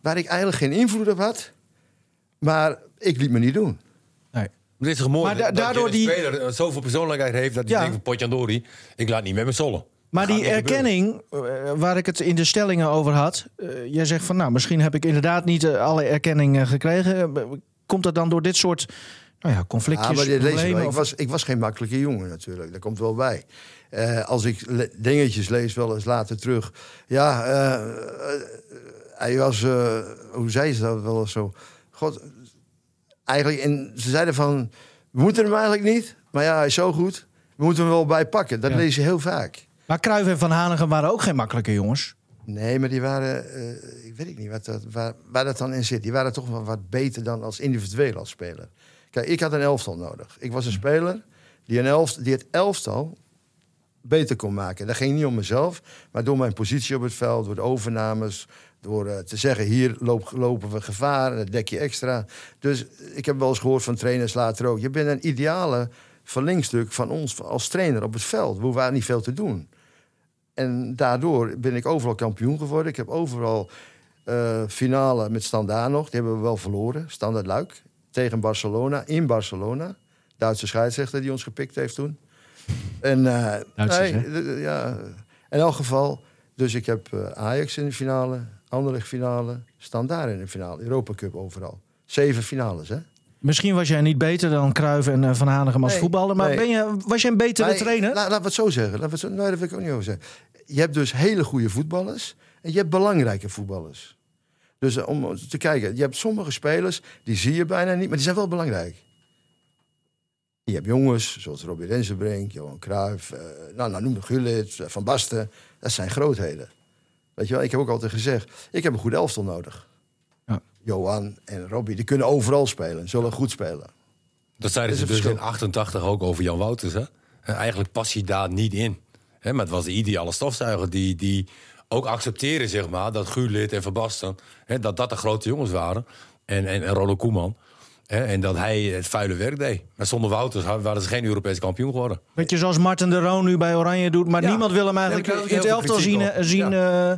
Speaker 4: waar ik eigenlijk geen invloed op had... maar ik liet me niet doen.
Speaker 2: Nee.
Speaker 3: Dit is toch mooi
Speaker 2: Maar da-
Speaker 3: dat
Speaker 2: daardoor
Speaker 3: je een
Speaker 2: die-
Speaker 3: speler eh, zoveel persoonlijkheid heeft... dat hij
Speaker 2: Ja.
Speaker 3: denkt van Potjandori, ik laat niet met me zollen.
Speaker 2: Maar die erkenning, eh, waar ik het in de stellingen over had. eh, jij zegt van, nou, misschien heb ik inderdaad niet alle erkenning gekregen. Komt dat dan door dit soort nou ja, conflictjes,
Speaker 4: Ja, maar dit
Speaker 2: problemen?
Speaker 4: ik,
Speaker 2: of-
Speaker 4: was, ik was geen makkelijke jongen natuurlijk. Dat komt wel bij. Eh, als ik le- dingetjes lees, wel eens later terug. Ja, hij was... eh, hoe zei ze dat wel eens zo? God, eigenlijk... En ze zeiden van... We moeten hem eigenlijk niet. Maar ja, hij is zo goed. We moeten hem wel bijpakken. Dat
Speaker 2: Ja.
Speaker 4: lees je heel vaak.
Speaker 2: Maar Cruijff en Van Hanegem waren ook geen makkelijke jongens.
Speaker 4: Nee, maar die waren... eh, ik weet ik niet wat dat, waar, waar dat dan in zit. Die waren toch wel wat beter dan als individueel als speler. Kijk, ik had een elftal nodig. Ik was een speler die, een elft, die het elftal beter kon maken. Dat ging niet om mezelf, maar door mijn positie op het veld, door de overnames, door eh, te zeggen: hier loop, lopen we gevaar, dat dek je extra. Dus ik heb wel eens gehoord van trainers later ook: je bent een ideale verlengstuk van ons als trainer op het veld. We waren niet veel te doen. En daardoor ben ik overal kampioen geworden. Ik heb overal eh, finale met Standaard nog. Die hebben we wel verloren. Standaard Luik. Tegen Barcelona. In Barcelona. Duitse scheidsrechter die ons gepikt heeft toen. En,
Speaker 2: Duitsers,
Speaker 4: nee, d- d- ja, in elk geval. Dus ik heb Ajax in de finale. Anderlecht finale. Standaard in de finale. Europa Cup overal. Zeven finales, hè?
Speaker 2: Misschien was jij niet beter dan Cruijff en eh, Van Hanegem als
Speaker 4: Nee,
Speaker 2: voetballer. Maar
Speaker 4: nee.
Speaker 2: ben je, was jij een betere
Speaker 4: Nee,
Speaker 2: trainer?
Speaker 4: la- laten we het zo zeggen. We het zo, nee, dat wil ik ook niet over zeggen. Je hebt dus hele goede voetballers. En je hebt belangrijke voetballers. Dus eh, om te kijken. Je hebt sommige spelers, die zie je bijna niet. Maar die zijn wel belangrijk. Je hebt jongens, zoals Robbie Rensenbrink, Johan Cruijff. eh, nou, nou noem de Gullit, Van Basten. Dat zijn grootheden. Weet je wel, ik heb ook altijd gezegd... ik heb een goed elftal nodig.
Speaker 2: Ja.
Speaker 4: Johan en Robbie, die kunnen overal spelen. Zullen goed spelen.
Speaker 3: Dat zeiden ze dus in 88 ook over Jan Wouters. Hè? En eigenlijk past hij daar niet in. Hè, maar het was de ideale stofzuiger die, die ook accepteerde zeg maar, dat Guurlid en Verbasten... Hè, dat dat de grote jongens waren. En, en, en Ronald Koeman. Hè, en dat hij het vuile werk deed. Maar zonder Wouters waren ze geen Europees kampioen geworden.
Speaker 2: Weet je, zoals Martin de Roon nu bij Oranje doet. Maar
Speaker 3: Ja.
Speaker 2: niemand wil hem eigenlijk in het elftal zien. eh,
Speaker 3: op.
Speaker 2: zien eh,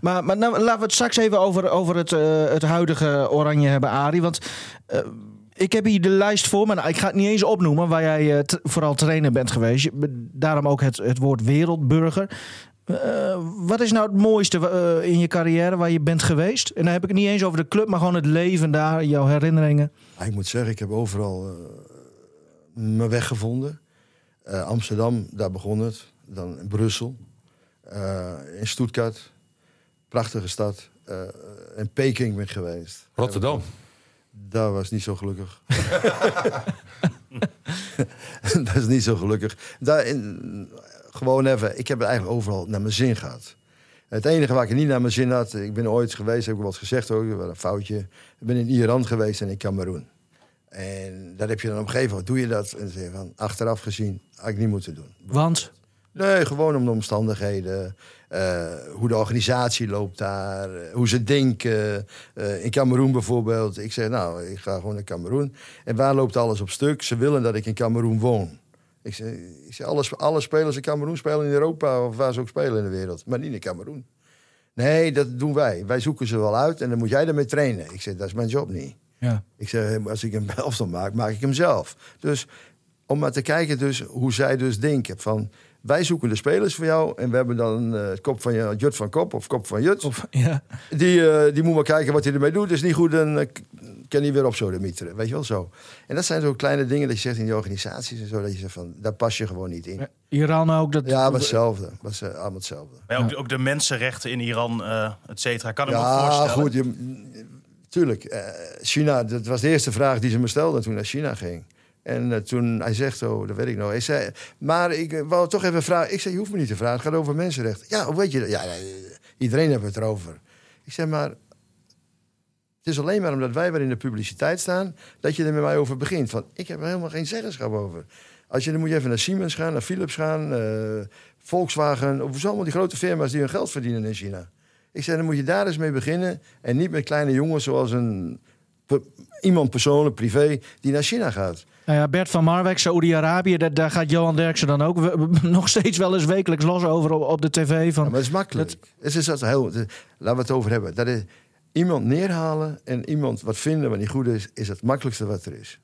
Speaker 2: Maar, maar nou, laten we het straks even over, over het, eh, het huidige Oranje hebben, Arie. Want ik heb hier de lijst voor me. Nou, ik ga het niet eens opnoemen waar jij vooral trainer bent geweest. Daarom ook het, het woord wereldburger. Wat is nou het mooiste in je carrière waar je bent geweest? En dan heb ik het niet eens over de club, maar gewoon het leven daar, jouw herinneringen.
Speaker 4: Ja, ik moet zeggen, ik heb overal eh, mijn weg gevonden. Eh, Amsterdam, daar begon het. Dan in Brussel. Eh, in Stuttgart. Prachtige stad. In Peking ben ik geweest.
Speaker 3: Rotterdam.
Speaker 4: Daar was niet zo gelukkig. dat is niet zo gelukkig. Daar in, gewoon even, ik heb het eigenlijk overal naar mijn zin gehad. Het enige waar ik niet naar mijn zin had, ik ben ooit geweest, heb ik wel eens gezegd ook, een foutje. Ik ben in Iran geweest en in Cameroen. En dat heb je dan op een gegeven moment, doe je dat? En zeg van, achteraf gezien, had ik niet moeten doen.
Speaker 2: Want?
Speaker 4: Nee, gewoon om de omstandigheden. eh, hoe de organisatie loopt daar. eh, hoe ze denken. Eh, in Cameroen bijvoorbeeld. Ik zeg, nou, ik ga gewoon naar Cameroen. En waar loopt alles op stuk? Ze willen dat ik in Cameroen woon. Ik zeg, ik alle, alle spelers in Cameroen spelen in Europa... of waar ze ook spelen in de wereld. Maar niet in Cameroen. Nee, dat doen wij. Wij zoeken ze wel uit en dan moet jij ermee trainen. Ik zeg, dat is mijn job niet.
Speaker 2: Ja.
Speaker 4: Ik zeg, als ik een elftal maak, maak ik hem zelf. Dus om maar te kijken dus hoe zij dus denken. Van, wij zoeken de spelers voor jou. En we hebben dan het kop van je, Jut van Kop of Kop van Jut.
Speaker 2: Of, ja.
Speaker 4: Die, eh, die moet maar kijken wat hij ermee doet. Is niet goed, dan eh, kan hij weer op zo de mieteren. Weet je wel zo. En dat zijn zo kleine dingen dat je zegt in die organisaties en zo. Dat je zegt van, daar pas je gewoon niet in.
Speaker 2: Iran ook. Dat,
Speaker 4: Ja, maar hetzelfde. Was, eh, allemaal hetzelfde.
Speaker 5: Maar ook, ook de mensenrechten in Iran, eh et cetera. Kan ik me
Speaker 4: Ja,
Speaker 5: voorstellen.
Speaker 4: goed. Je, tuurlijk. eh, China, dat was de eerste vraag die ze me stelden toen ik naar China ging. En toen hij zegt, oh, dat weet ik nog. Hij zei, maar ik wou toch even vragen. Ik zei, je hoeft me niet te vragen. Het gaat over mensenrechten. Ja, hoe weet je dat? Ja, iedereen heeft het erover. Ik zeg, maar het is alleen maar omdat wij weer in de publiciteit staan... dat je er met mij over begint. Van, ik heb er helemaal geen zeggenschap over. Als je, dan moet je even naar Siemens gaan, naar Philips gaan... eh, Volkswagen, of zo allemaal die grote firma's die hun geld verdienen in China. Ik zei, dan moet je daar eens mee beginnen. En niet met kleine jongens zoals een, iemand persoonlijk, privé, die naar China gaat.
Speaker 2: Nou ja, Bert van Marwijk, Saoedi-Arabië, daar, daar gaat Johan Derksen dan ook we- nog steeds wel eens wekelijks los over op, op de tv. Van,
Speaker 4: Ja, maar het is makkelijk. Het is dat heel, het- laten we het over hebben. Dat is, iemand neerhalen en iemand wat vinden wat niet goed is, is het makkelijkste wat er is.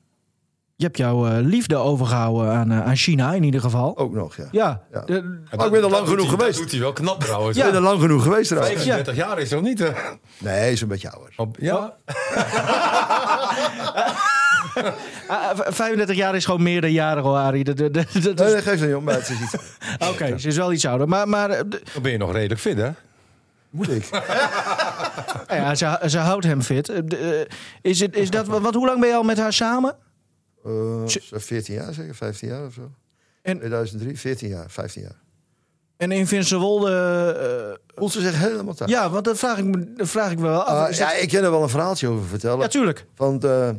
Speaker 2: Je hebt jouw eh, liefde overgehouden aan, eh, aan China in ieder geval.
Speaker 4: Ook nog, ja.
Speaker 2: Ja,
Speaker 4: Ja.
Speaker 2: de-
Speaker 4: ik ben er lang genoeg
Speaker 3: hij-
Speaker 4: geweest.
Speaker 3: Dat doet hij wel knap trouwens.
Speaker 4: Ik ben er lang genoeg geweest trouwens.
Speaker 3: 35 jaar is nog niet. hè?
Speaker 4: Nee, is een beetje ouder.
Speaker 3: Op- Ja,
Speaker 2: ah, v- 35 jaar is gewoon meerderjarig, hoor, Arie. Dat- dat- dat-
Speaker 4: Nee,
Speaker 2: is-
Speaker 4: dat geeft niet om, maar het is iets.
Speaker 2: Oké, ze is wel iets ouder. Maar, maar eh,
Speaker 3: dan ben je nog redelijk fit, hè?
Speaker 4: Moet ik?
Speaker 2: nou ja, ze, ze houdt hem fit. Eh, eh, Is, het, is dat, want hoe lang ben je al met haar samen?
Speaker 4: Eh, zo 14 jaar zeker, 15 jaar of zo.
Speaker 2: En-
Speaker 4: 2003, 14 jaar, 15 jaar.
Speaker 2: En in Vincewolde... eh,
Speaker 4: Voelt ze zich helemaal thuis.
Speaker 2: ja, want dat vraag ik me, dat vraag ik me wel af.
Speaker 4: Ah, ja,
Speaker 2: dat-
Speaker 4: ik kan er wel een verhaaltje over vertellen.
Speaker 2: ja, tuurlijk.
Speaker 4: Want eh,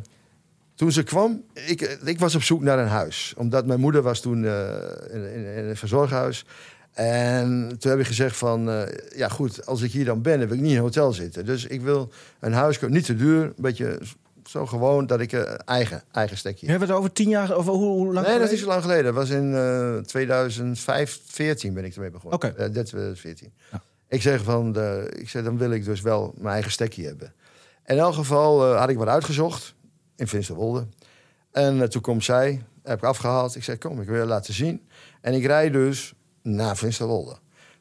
Speaker 4: toen ze kwam, ik, ik was op zoek naar een huis. Omdat mijn moeder was toen eh, in, in, in een verzorghuis. En toen heb ik gezegd van, eh, ja goed, als ik hier dan ben, dan wil ik niet in een hotel zitten. Dus ik wil een huis, kopen, niet te duur, een beetje zo gewoon, dat ik eh, eigen, eigen stekje.
Speaker 2: Je hebt het over tien jaar... Of hoe, hoe lang
Speaker 4: Nee, dat is niet zo lang geleden. Dat was in eh 2005, 14 ben ik ermee begonnen.
Speaker 2: Oké.
Speaker 4: Eh, dit 2014.
Speaker 2: Ja.
Speaker 4: Ik zeg van, de, ik zeg, dan wil ik dus wel mijn eigen stekje hebben. In elk geval had ik wat uitgezocht in Finsterwolde. En toen komt zij, heb ik afgehaald. Ik zeg, kom, ik wil je laten zien. En ik rijd dus naar Finsterwolde.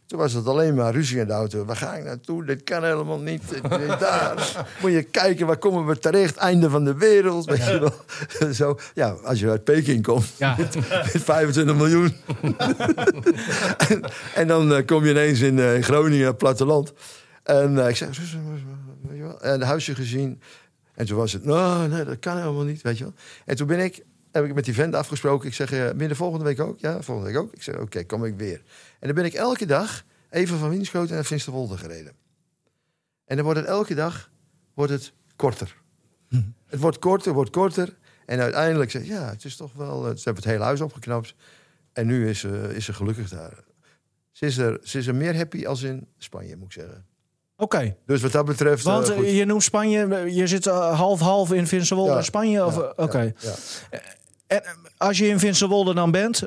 Speaker 4: Toen was het alleen maar ruzie in de auto. Waar ga ik naartoe? Dit kan helemaal niet. Daar moet je kijken, waar komen we terecht? Einde van de wereld. Weet je wel. Zo, ja, als je uit Peking komt
Speaker 2: Ja.
Speaker 4: met 25 miljoen. en, en dan eh, kom je ineens in, eh, in Groningen, platteland. En eh, ik zeg, weet je wel, en het huisje gezien. En toen was het, nou, nee, dat kan helemaal niet, weet je wel. En toen ben ik, heb ik met die vent afgesproken. Ik zeg, eh midden volgende week ook? Ja, volgende week ook. Ik zeg, oké, kom ik weer. En dan ben ik elke dag even van Winschoten naar Finsterwolde gereden. En dan wordt het elke dag wordt het korter. Het wordt korter, wordt korter. En uiteindelijk zeg ik, ja, het is toch wel... eh, Ze hebben het hele huis opgeknapt. En nu is, ze is ze gelukkig daar. Ze is, er, ze is er meer happy als in Spanje, moet ik zeggen.
Speaker 2: Oké.
Speaker 4: Dus wat dat betreft... eh,
Speaker 2: Want
Speaker 4: goed.
Speaker 2: eh, je noemt Spanje, eh, je zit eh, half-half in Vincewolde
Speaker 4: Ja,
Speaker 2: en Spanje? Of,
Speaker 4: Ja,
Speaker 2: eh, Oké.
Speaker 4: ja, ja.
Speaker 2: En eh, als je in Vincewolde dan bent,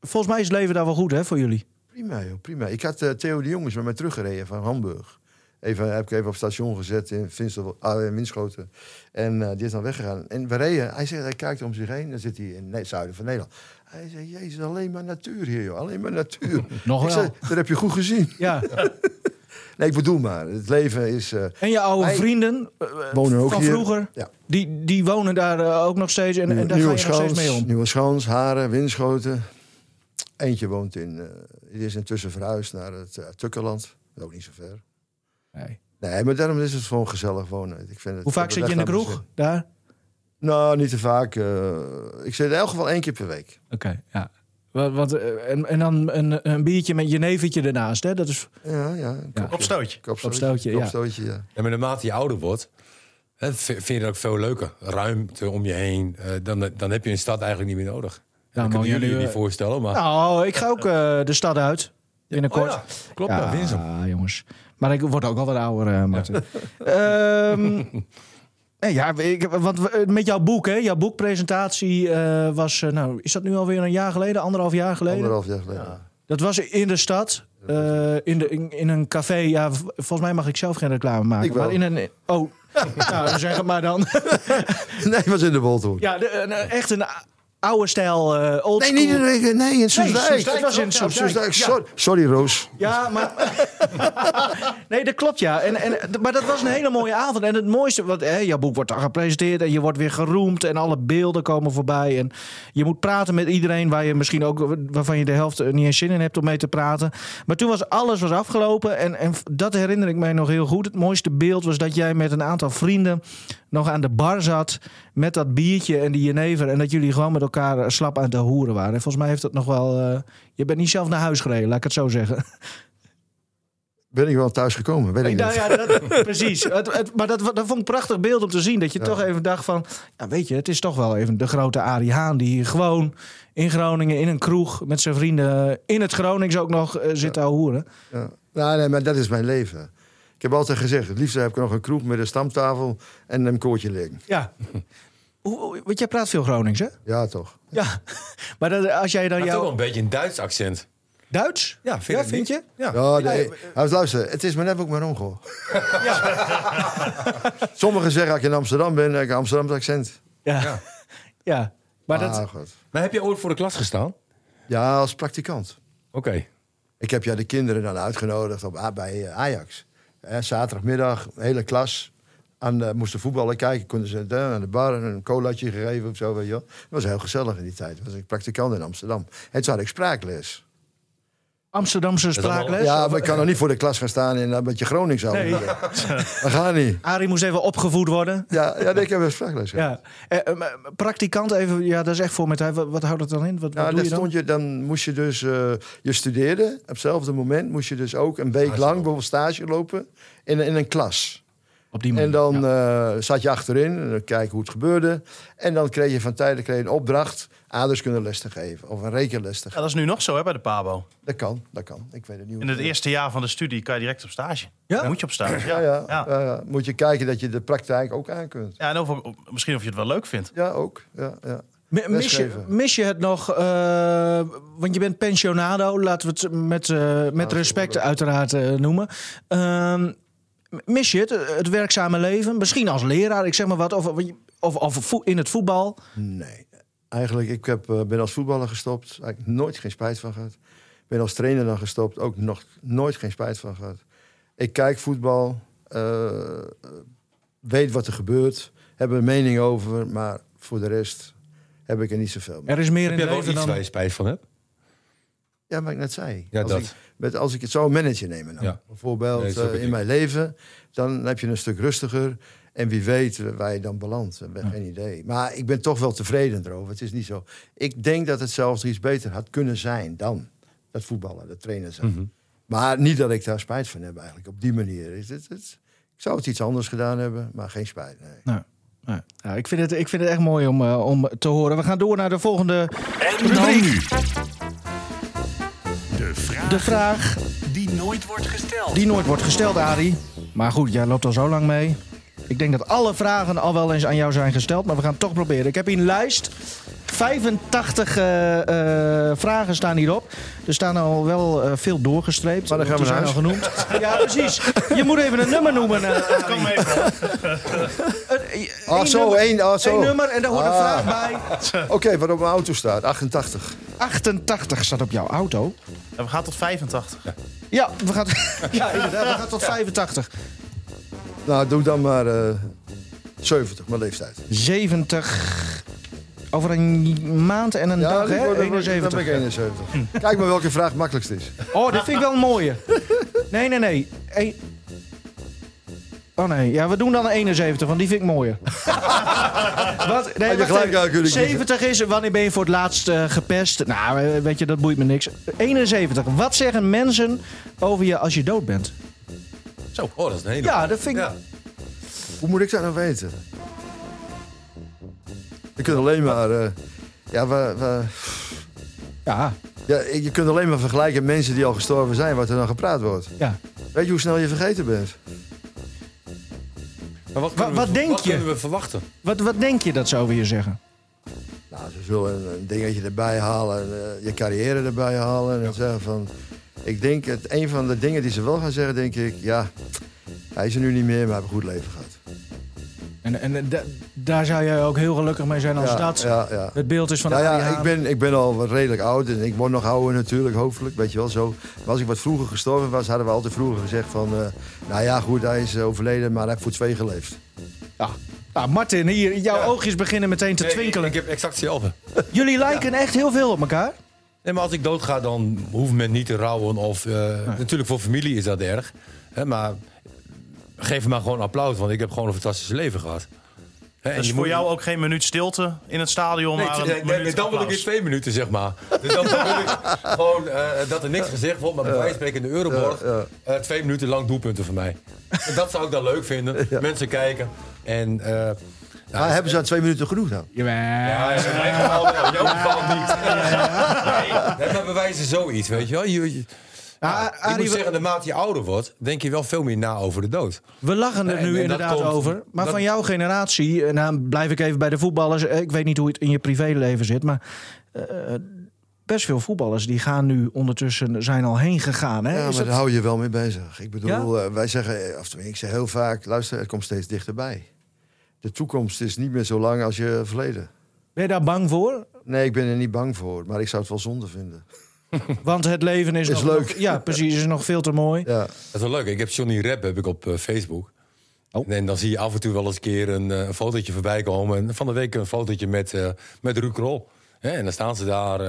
Speaker 2: volgens mij is het leven daar wel goed hè, voor jullie.
Speaker 4: Prima, joh, prima. Ik had eh, Theo de Jongens met mij teruggereden van Hamburg. Even, heb ik even op station gezet in, Vinsel, ah, in Winschoten. En eh, die is dan weggegaan. En we reden. Hij zegt, hij kijkt om zich heen. Dan zit hij in het zuiden van Nederland. Hij zegt, jezus, alleen maar natuur hier, joh. Alleen maar natuur.
Speaker 2: Nog
Speaker 4: ik
Speaker 2: wel.
Speaker 4: dat heb je goed gezien.
Speaker 2: Ja.
Speaker 4: Nee, ik bedoel maar. Het leven is... eh,
Speaker 2: En je oude
Speaker 4: Wij
Speaker 2: vrienden eh,
Speaker 4: wonen ook
Speaker 2: van
Speaker 4: hier.
Speaker 2: vroeger,
Speaker 4: Ja.
Speaker 2: die, die wonen daar eh, ook nog steeds en, en daar ga je nog steeds mee om.
Speaker 4: Nieuwe Schans, Haren, Winschoten. Eentje woont in... die is intussen verhuisd naar het is ook niet zo ver.
Speaker 2: Nee.
Speaker 4: Nee, maar daarom is het gewoon gezellig wonen. Ik vind het,
Speaker 2: Hoe vaak zit je in de kroeg? Daar?
Speaker 4: Nou, niet te vaak. ik zit in elk geval één keer per week.
Speaker 2: Oké, ja. Wat, wat, eh, en, en dan een, een biertje met je neventje ernaast, hè? Dat is
Speaker 4: Ja, ja. Een
Speaker 2: Ja.
Speaker 4: kopje.
Speaker 5: Opstootje.
Speaker 4: Kopstootje,
Speaker 2: Kopstootje, ja.
Speaker 4: kopstootje, ja.
Speaker 3: En met naarmate je ouder wordt, Hè, vind je dat ook veel leuker? Ruimte om je heen. eh, dan, dan heb je een stad eigenlijk niet meer nodig.
Speaker 2: Ja,
Speaker 3: dat kunnen jullie je niet voorstellen, maar...
Speaker 2: Nou, ik ga ook eh, de stad uit. Binnenkort.
Speaker 3: Oh ja, klopt, ja, Winsum.
Speaker 2: jongens. Maar ik word ook al wat ouder, eh Martin. Ehm, nee, ja, ik, want we- met jouw boek, hè? Jouw boekpresentatie eh, was, eh, nou, is dat nu alweer een jaar geleden, anderhalf jaar geleden?
Speaker 4: Anderhalf jaar geleden.
Speaker 2: Dat was in de stad, eh, in, de, in, in een café. Ja, volgens mij mag ik zelf geen reclame maken.
Speaker 4: Ik wel.
Speaker 2: Maar in een, oh, nou, zeg het maar dan.
Speaker 4: Nee, was in de Bolton.
Speaker 2: ja, de, een- echt een oude stijl, eh old
Speaker 4: Nee,
Speaker 2: school.
Speaker 4: niet in de, nee, in Soesdijk.
Speaker 2: Het was in
Speaker 4: Op
Speaker 2: Soesdijk.
Speaker 4: Soesdijk.
Speaker 2: Ja.
Speaker 4: Sorry, sorry, Roos.
Speaker 2: Ja, maar. nee, dat klopt ja. En, en, maar dat was een hele mooie avond. En het mooiste, want hè, jouw boek wordt dan gepresenteerd en je wordt weer geroemd en alle beelden komen voorbij. En je moet praten met iedereen waar je misschien ook, waarvan je de helft niet eens zin in hebt om mee te praten. Maar toen was alles was afgelopen en, en dat herinner ik mij nog heel goed. Het mooiste beeld was dat jij met een aantal vrienden nog aan de bar zat met dat biertje en die jenever. En dat jullie gewoon met elkaar eh, slap aan de hoeren waren. En volgens mij heeft dat nog wel. eh, je bent niet zelf naar huis gereden, laat ik het zo zeggen.
Speaker 4: Ben ik wel thuis gekomen? Weet ik
Speaker 2: Nou
Speaker 4: niet.
Speaker 2: ja, dat, precies. Het, het- maar dat, dat vond ik prachtig beeld om te zien. Dat je toch even dacht van... Ja, weet je, het is toch wel even de grote Arie Haan... die hier gewoon in Groningen in een kroeg met zijn vrienden... in het Gronings ook nog eh, zit te hoeren.
Speaker 4: Ja. Nou, nee, maar dat is mijn leven. Ik heb altijd gezegd, het liefst heb ik nog een kroeg met een stamtafel en een koortje liggen.
Speaker 2: Ja. Hoe- Want jij praat veel Gronings, hè?
Speaker 4: Ja, toch.
Speaker 2: Ja. Maar dat, als jij dan
Speaker 3: Maar toch wel
Speaker 2: jouw...
Speaker 3: een beetje een Duits accent.
Speaker 2: Duits?
Speaker 3: Ja, vind,
Speaker 2: Ja, je?
Speaker 3: Ja.
Speaker 4: Ja, nee. Luister, het is maar net ook maar ongehoor. Sommigen zeggen dat ik in Amsterdam ben, dat ik een Amsterdamse accent.
Speaker 2: Ja.
Speaker 3: Ja.
Speaker 2: Ja. Maar dat...
Speaker 4: Ah.
Speaker 3: Maar heb je ooit voor de klas gestaan?
Speaker 4: Ja, als praktikant.
Speaker 3: Oké.
Speaker 4: Ik heb ja de kinderen dan uitgenodigd op, bij Ajax. Eh, zaterdagmiddag, hele klas. Aan de, moesten voetballen kijken, konden ze eh, aan de bar een colaatje gegeven of zo. Weet je. Dat was heel gezellig in die tijd. was ik praktikant in Amsterdam. En toen had ik spraakles.
Speaker 2: Amsterdamse spraakles?
Speaker 4: Ja, maar ik kan nog niet voor de klas gaan staan en een beetje Gronings houden.
Speaker 2: Nee.
Speaker 4: Dat gaat niet.
Speaker 2: Arie moest even opgevoed worden.
Speaker 4: Ja, ja nee, ik heb een spraakles gehad.
Speaker 2: Ja. Eh, eh, praktikant even, ja, dat is echt voor met hij. Wat, wat houdt het dan in? Wat, wat doe
Speaker 4: dan,
Speaker 2: je dan?
Speaker 4: stond je, dan moest je dus, eh, je studeerde, op hetzelfde moment moest je dus ook een week lang bijvoorbeeld stage lopen in, in een klas.
Speaker 2: Op die manier.
Speaker 4: En dan eh, zat je achterin en dan kijken hoe het gebeurde. En dan kreeg je van tijd tijd een opdracht aardrijkskunde te geven. Of een rekenles te
Speaker 5: Ja,
Speaker 4: geven.
Speaker 5: dat is nu nog zo hè, bij de PABO.
Speaker 4: Dat kan, dat kan. Ik weet het niet.
Speaker 5: In het
Speaker 4: het-
Speaker 5: eerste jaar van de studie kan je direct op stage.
Speaker 2: Ja?
Speaker 5: Moet je op stage.
Speaker 4: Ja,
Speaker 5: Ja,
Speaker 4: ja,
Speaker 5: ja.
Speaker 4: ja, ja. Moet je kijken dat je de praktijk ook aan kunt.
Speaker 5: Ja, en over, misschien of je het wel leuk vindt.
Speaker 4: Ja, ook. Ja, ja.
Speaker 2: Mi- Mis je, mis je het nog? eh, want je bent pensionado, laten we het met, eh, met
Speaker 4: zo
Speaker 2: respect uiteraard eh, noemen. Mis je het, het werkzame leven? Misschien als leraar, ik zeg maar wat. Of, of, of in het voetbal.
Speaker 4: Nee. Eigenlijk, ik heb, eh, ben als voetballer gestopt. Eigenlijk nooit geen spijt van gehad. Ben als trainer dan gestopt. Ook nog nooit geen spijt van gehad. Ik kijk voetbal. eh, weet wat er gebeurt. Heb er een mening over. Maar voor de rest heb ik er niet zoveel mee.
Speaker 2: Er is meer
Speaker 3: Heb
Speaker 2: in leven
Speaker 3: iets
Speaker 2: dan...
Speaker 3: waar je spijt van hebt?
Speaker 4: Ja, wat ik net zei.
Speaker 3: Ja,
Speaker 4: als,
Speaker 3: dat.
Speaker 4: Ik, met, als ik het zou een manager nemen, nou,
Speaker 3: Ja.
Speaker 4: bijvoorbeeld
Speaker 3: Nee,
Speaker 4: eh, in mijn leven, dan heb je een stuk rustiger. En wie weet waar je dan belandt. Ik heb geen idee. Maar ik ben toch wel tevreden erover. Het is niet zo. Ik denk dat het zelfs iets beter had kunnen zijn dan dat voetballen, dat trainen zijn.
Speaker 3: Mhm.
Speaker 4: Maar niet dat ik daar spijt van heb eigenlijk. Op die manier. Het, het, het- ik zou het iets anders gedaan hebben, maar geen spijt. Nee.
Speaker 2: Nou, nou, ja, ik, vind het, ik vind het echt mooi om, eh, om te horen. We gaan door naar de volgende
Speaker 1: En dan nu. De vraag die nooit wordt gesteld.
Speaker 2: die nooit wordt gesteld, Arie. Maar goed, jij loopt al zo lang mee. Ik denk dat alle vragen al wel eens aan jou zijn gesteld, maar we gaan het toch proberen. Ik heb hier een lijst. 85 eh, eh, vragen staan hierop. Er staan al wel eh, veel doorgestreept.
Speaker 4: Maar dan gaan we
Speaker 2: zijn al genoemd. Ja, precies. Je moet even een nummer noemen.
Speaker 5: Kom even.
Speaker 2: Een-
Speaker 4: Ah,
Speaker 2: één
Speaker 4: zo,
Speaker 2: nummer-
Speaker 4: één, ah, zo.
Speaker 2: nummer en daar hoort een
Speaker 4: Ah.
Speaker 2: vraag bij.
Speaker 4: Oké, wat op mijn auto staat, 88.
Speaker 2: 88 staat op jouw auto.
Speaker 5: En we gaan tot 85.
Speaker 2: Ja, we gaan, ja inderdaad, we gaan tot 85.
Speaker 4: Nou, doe dan maar eh 70, mijn leeftijd.
Speaker 2: 70. Over een maand en een dag, hè?
Speaker 4: wordt- dan ben ik
Speaker 2: 71.
Speaker 4: 71. Kijk maar welke vraag het makkelijkst is.
Speaker 2: Oh, dit vind ik wel een mooie. Nee, nee, nee. Oh nee, ja, we doen dan een 71, want die vind ik mooier. Wat, nee,
Speaker 4: je gelijk
Speaker 2: even.
Speaker 4: aan kunnen kiezen.
Speaker 2: 70 is, wanneer ben je voor het laatst eh, gepest? Nou, weet je, dat boeit me niks. 71. Wat zeggen mensen over je als je dood bent?
Speaker 3: Zo, oh, dat is een hele...
Speaker 2: Ja, dat vind ik...
Speaker 3: Ja.
Speaker 4: Hoe moet ik dat nou weten? Je kunt alleen maar... eh, ja, we, we-
Speaker 2: Ja,
Speaker 4: ja, je kunt alleen maar vergelijken met mensen die al gestorven zijn... wat er dan gepraat wordt.
Speaker 2: ja.
Speaker 4: Weet je hoe snel je vergeten bent?
Speaker 3: Maar wat,
Speaker 2: wat
Speaker 3: we,
Speaker 2: denk
Speaker 3: wat
Speaker 2: je?
Speaker 3: kunnen we verwachten?
Speaker 2: Wat, wat denk je dat zou weer zeggen?
Speaker 4: Nou, ze zullen een, een dingetje erbij halen... en eh, je carrière erbij halen... en zeggen van... Ik denk, het, een van de dingen die ze wel gaan zeggen, denk ik... Ja, hij is er nu niet meer, maar hij heeft een goed leven gehad.
Speaker 2: En, en da- daar zou jij ook heel gelukkig mee zijn als
Speaker 4: ja,
Speaker 2: dat
Speaker 4: Ja, ja.
Speaker 2: het beeld is van
Speaker 4: Nou
Speaker 2: Arie
Speaker 4: ja, ik ben, ik ben al redelijk oud en ik word nog ouder natuurlijk, hopelijk, weet je wel zo. Maar als ik wat vroeger gestorven was, hadden we altijd vroeger gezegd van... eh, nou ja, goed, hij is eh, overleden, maar hij heeft voor twee geleefd.
Speaker 2: Ja. Nou, Martin, hier, jouw oogjes beginnen meteen te
Speaker 3: Nee,
Speaker 2: twinkelen.
Speaker 3: Ik, ik heb exact hetzelfde.
Speaker 2: Jullie lijken echt heel veel op elkaar.
Speaker 3: Nee, maar als ik doodga, dan hoeft men niet te rouwen. Of, eh, Natuurlijk, voor familie is dat erg. Hè, maar geef me maar gewoon applaus, want ik heb gewoon een fantastisch leven gehad. Hè, en
Speaker 5: Dus
Speaker 3: je
Speaker 5: voor
Speaker 3: moet-
Speaker 5: jou ook geen minuut stilte in het stadion,
Speaker 3: Nee,
Speaker 5: maar een
Speaker 3: nee, nee,
Speaker 5: minuut
Speaker 3: nee, dan wil ik in twee minuten, zeg maar. Dus dan wil ik gewoon eh, dat er niks gezegd wordt, maar bij wijze van spreken in de Euroborg...
Speaker 4: Ja,
Speaker 3: eh, twee minuten lang doelpunten voor mij. En dat zou ik dan leuk vinden. Mensen kijken. En, eh, nou,
Speaker 4: Maar hebben ze aan twee minuten genoeg dan?
Speaker 2: Jawel.
Speaker 3: Ja, in mijn geval wel. In jouw geval niet. Nee, maar bewijzen zoiets, weet je wel. Je, je-
Speaker 2: Ja,
Speaker 3: Ja,
Speaker 2: Arie,
Speaker 3: ik moet
Speaker 2: we-
Speaker 3: zeggen, naarmate je ouder wordt, denk je wel veel meer na over de dood.
Speaker 2: We lachen er nu
Speaker 3: en
Speaker 2: inderdaad
Speaker 3: komt-
Speaker 2: over. Maar
Speaker 3: dat-
Speaker 2: van jouw generatie, eh, nou blijf ik even bij de voetballers. Eh, Ik weet niet hoe het in je privéleven zit, maar eh, best veel voetballers die gaan nu ondertussen zijn al heen gegaan. Hè?
Speaker 4: Ja, maar
Speaker 2: dat-
Speaker 4: daar hou je wel mee bezig. Ik bedoel, wij zeggen, of tenminste, ik zeg heel vaak... luister, het komt steeds dichterbij. De toekomst is niet meer zo lang als je verleden.
Speaker 2: Ben je daar bang voor?
Speaker 4: Nee, ik ben er niet bang voor, maar ik zou het wel zonde vinden.
Speaker 2: Want het leven is,
Speaker 4: Is
Speaker 2: nog,
Speaker 4: leuk.
Speaker 2: nog- ja, precies, is nog veel te mooi.
Speaker 4: Ja.
Speaker 3: Dat is wel leuk. Ik heb Johnny Rep heb ik op eh, Facebook.
Speaker 2: Oh.
Speaker 3: En dan zie je af en toe wel eens een keer een, eh, een fotootje voorbij komen. En van de week een fotootje met, eh met Ruud Krol. Hè, en dan staan ze daar,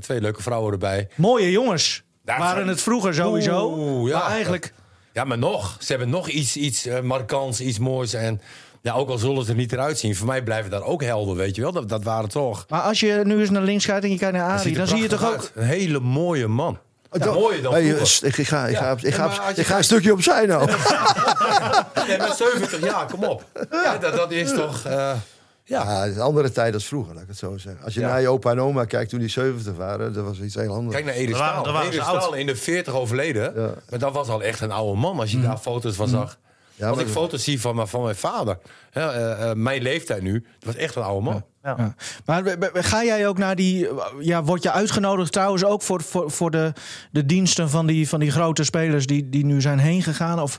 Speaker 3: twee leuke vrouwen erbij.
Speaker 2: Mooie jongens.
Speaker 3: Ja,
Speaker 2: waren het vroeger sowieso.
Speaker 3: Oeh, ja.
Speaker 2: Maar eigenlijk,
Speaker 3: Ja, maar nog. Ze hebben nog iets, iets markants, iets moois. En ja, ook al zullen ze er niet eruit zien. Voor mij blijven daar ook helden, weet je wel. Dat, dat waren toch...
Speaker 2: maar als je nu eens naar links kijkt en je kijkt naar Arie, dan zie je toch ook...
Speaker 3: Een hele mooie man. Ja,
Speaker 4: Dan-
Speaker 3: mooier dan
Speaker 4: Hey, ik, ik ga, ik
Speaker 3: Ja.
Speaker 4: ga, ik
Speaker 3: Ja,
Speaker 4: ga,
Speaker 3: als
Speaker 4: ik ga een stukje opzij nou.
Speaker 3: Ja, met 70 jaar, kom op. Ja, dat, dat is toch... eh, ja.
Speaker 4: Ja, het is een andere tijd dan vroeger, laat ik het zo zeggen. Als je
Speaker 3: Ja.
Speaker 4: naar je opa en oma kijkt toen die 70 waren, dat was iets heel anders.
Speaker 3: Kijk naar Edith Staal. Edith. Staal in de 40 overleden.
Speaker 4: Ja.
Speaker 3: Maar dat was al echt een oude man als je daar foto's van zag.
Speaker 4: Ja,
Speaker 3: als ik foto's zie van, mijn- van mijn vader, hè, eh, eh, mijn leeftijd nu, dat was echt een oude man.
Speaker 5: Ja.
Speaker 2: Ja. Maar ga jij ook naar die... Ja, word je uitgenodigd trouwens ook voor, voor, voor de, de diensten van die, van die grote spelers die, die nu zijn heen gegaan? Of,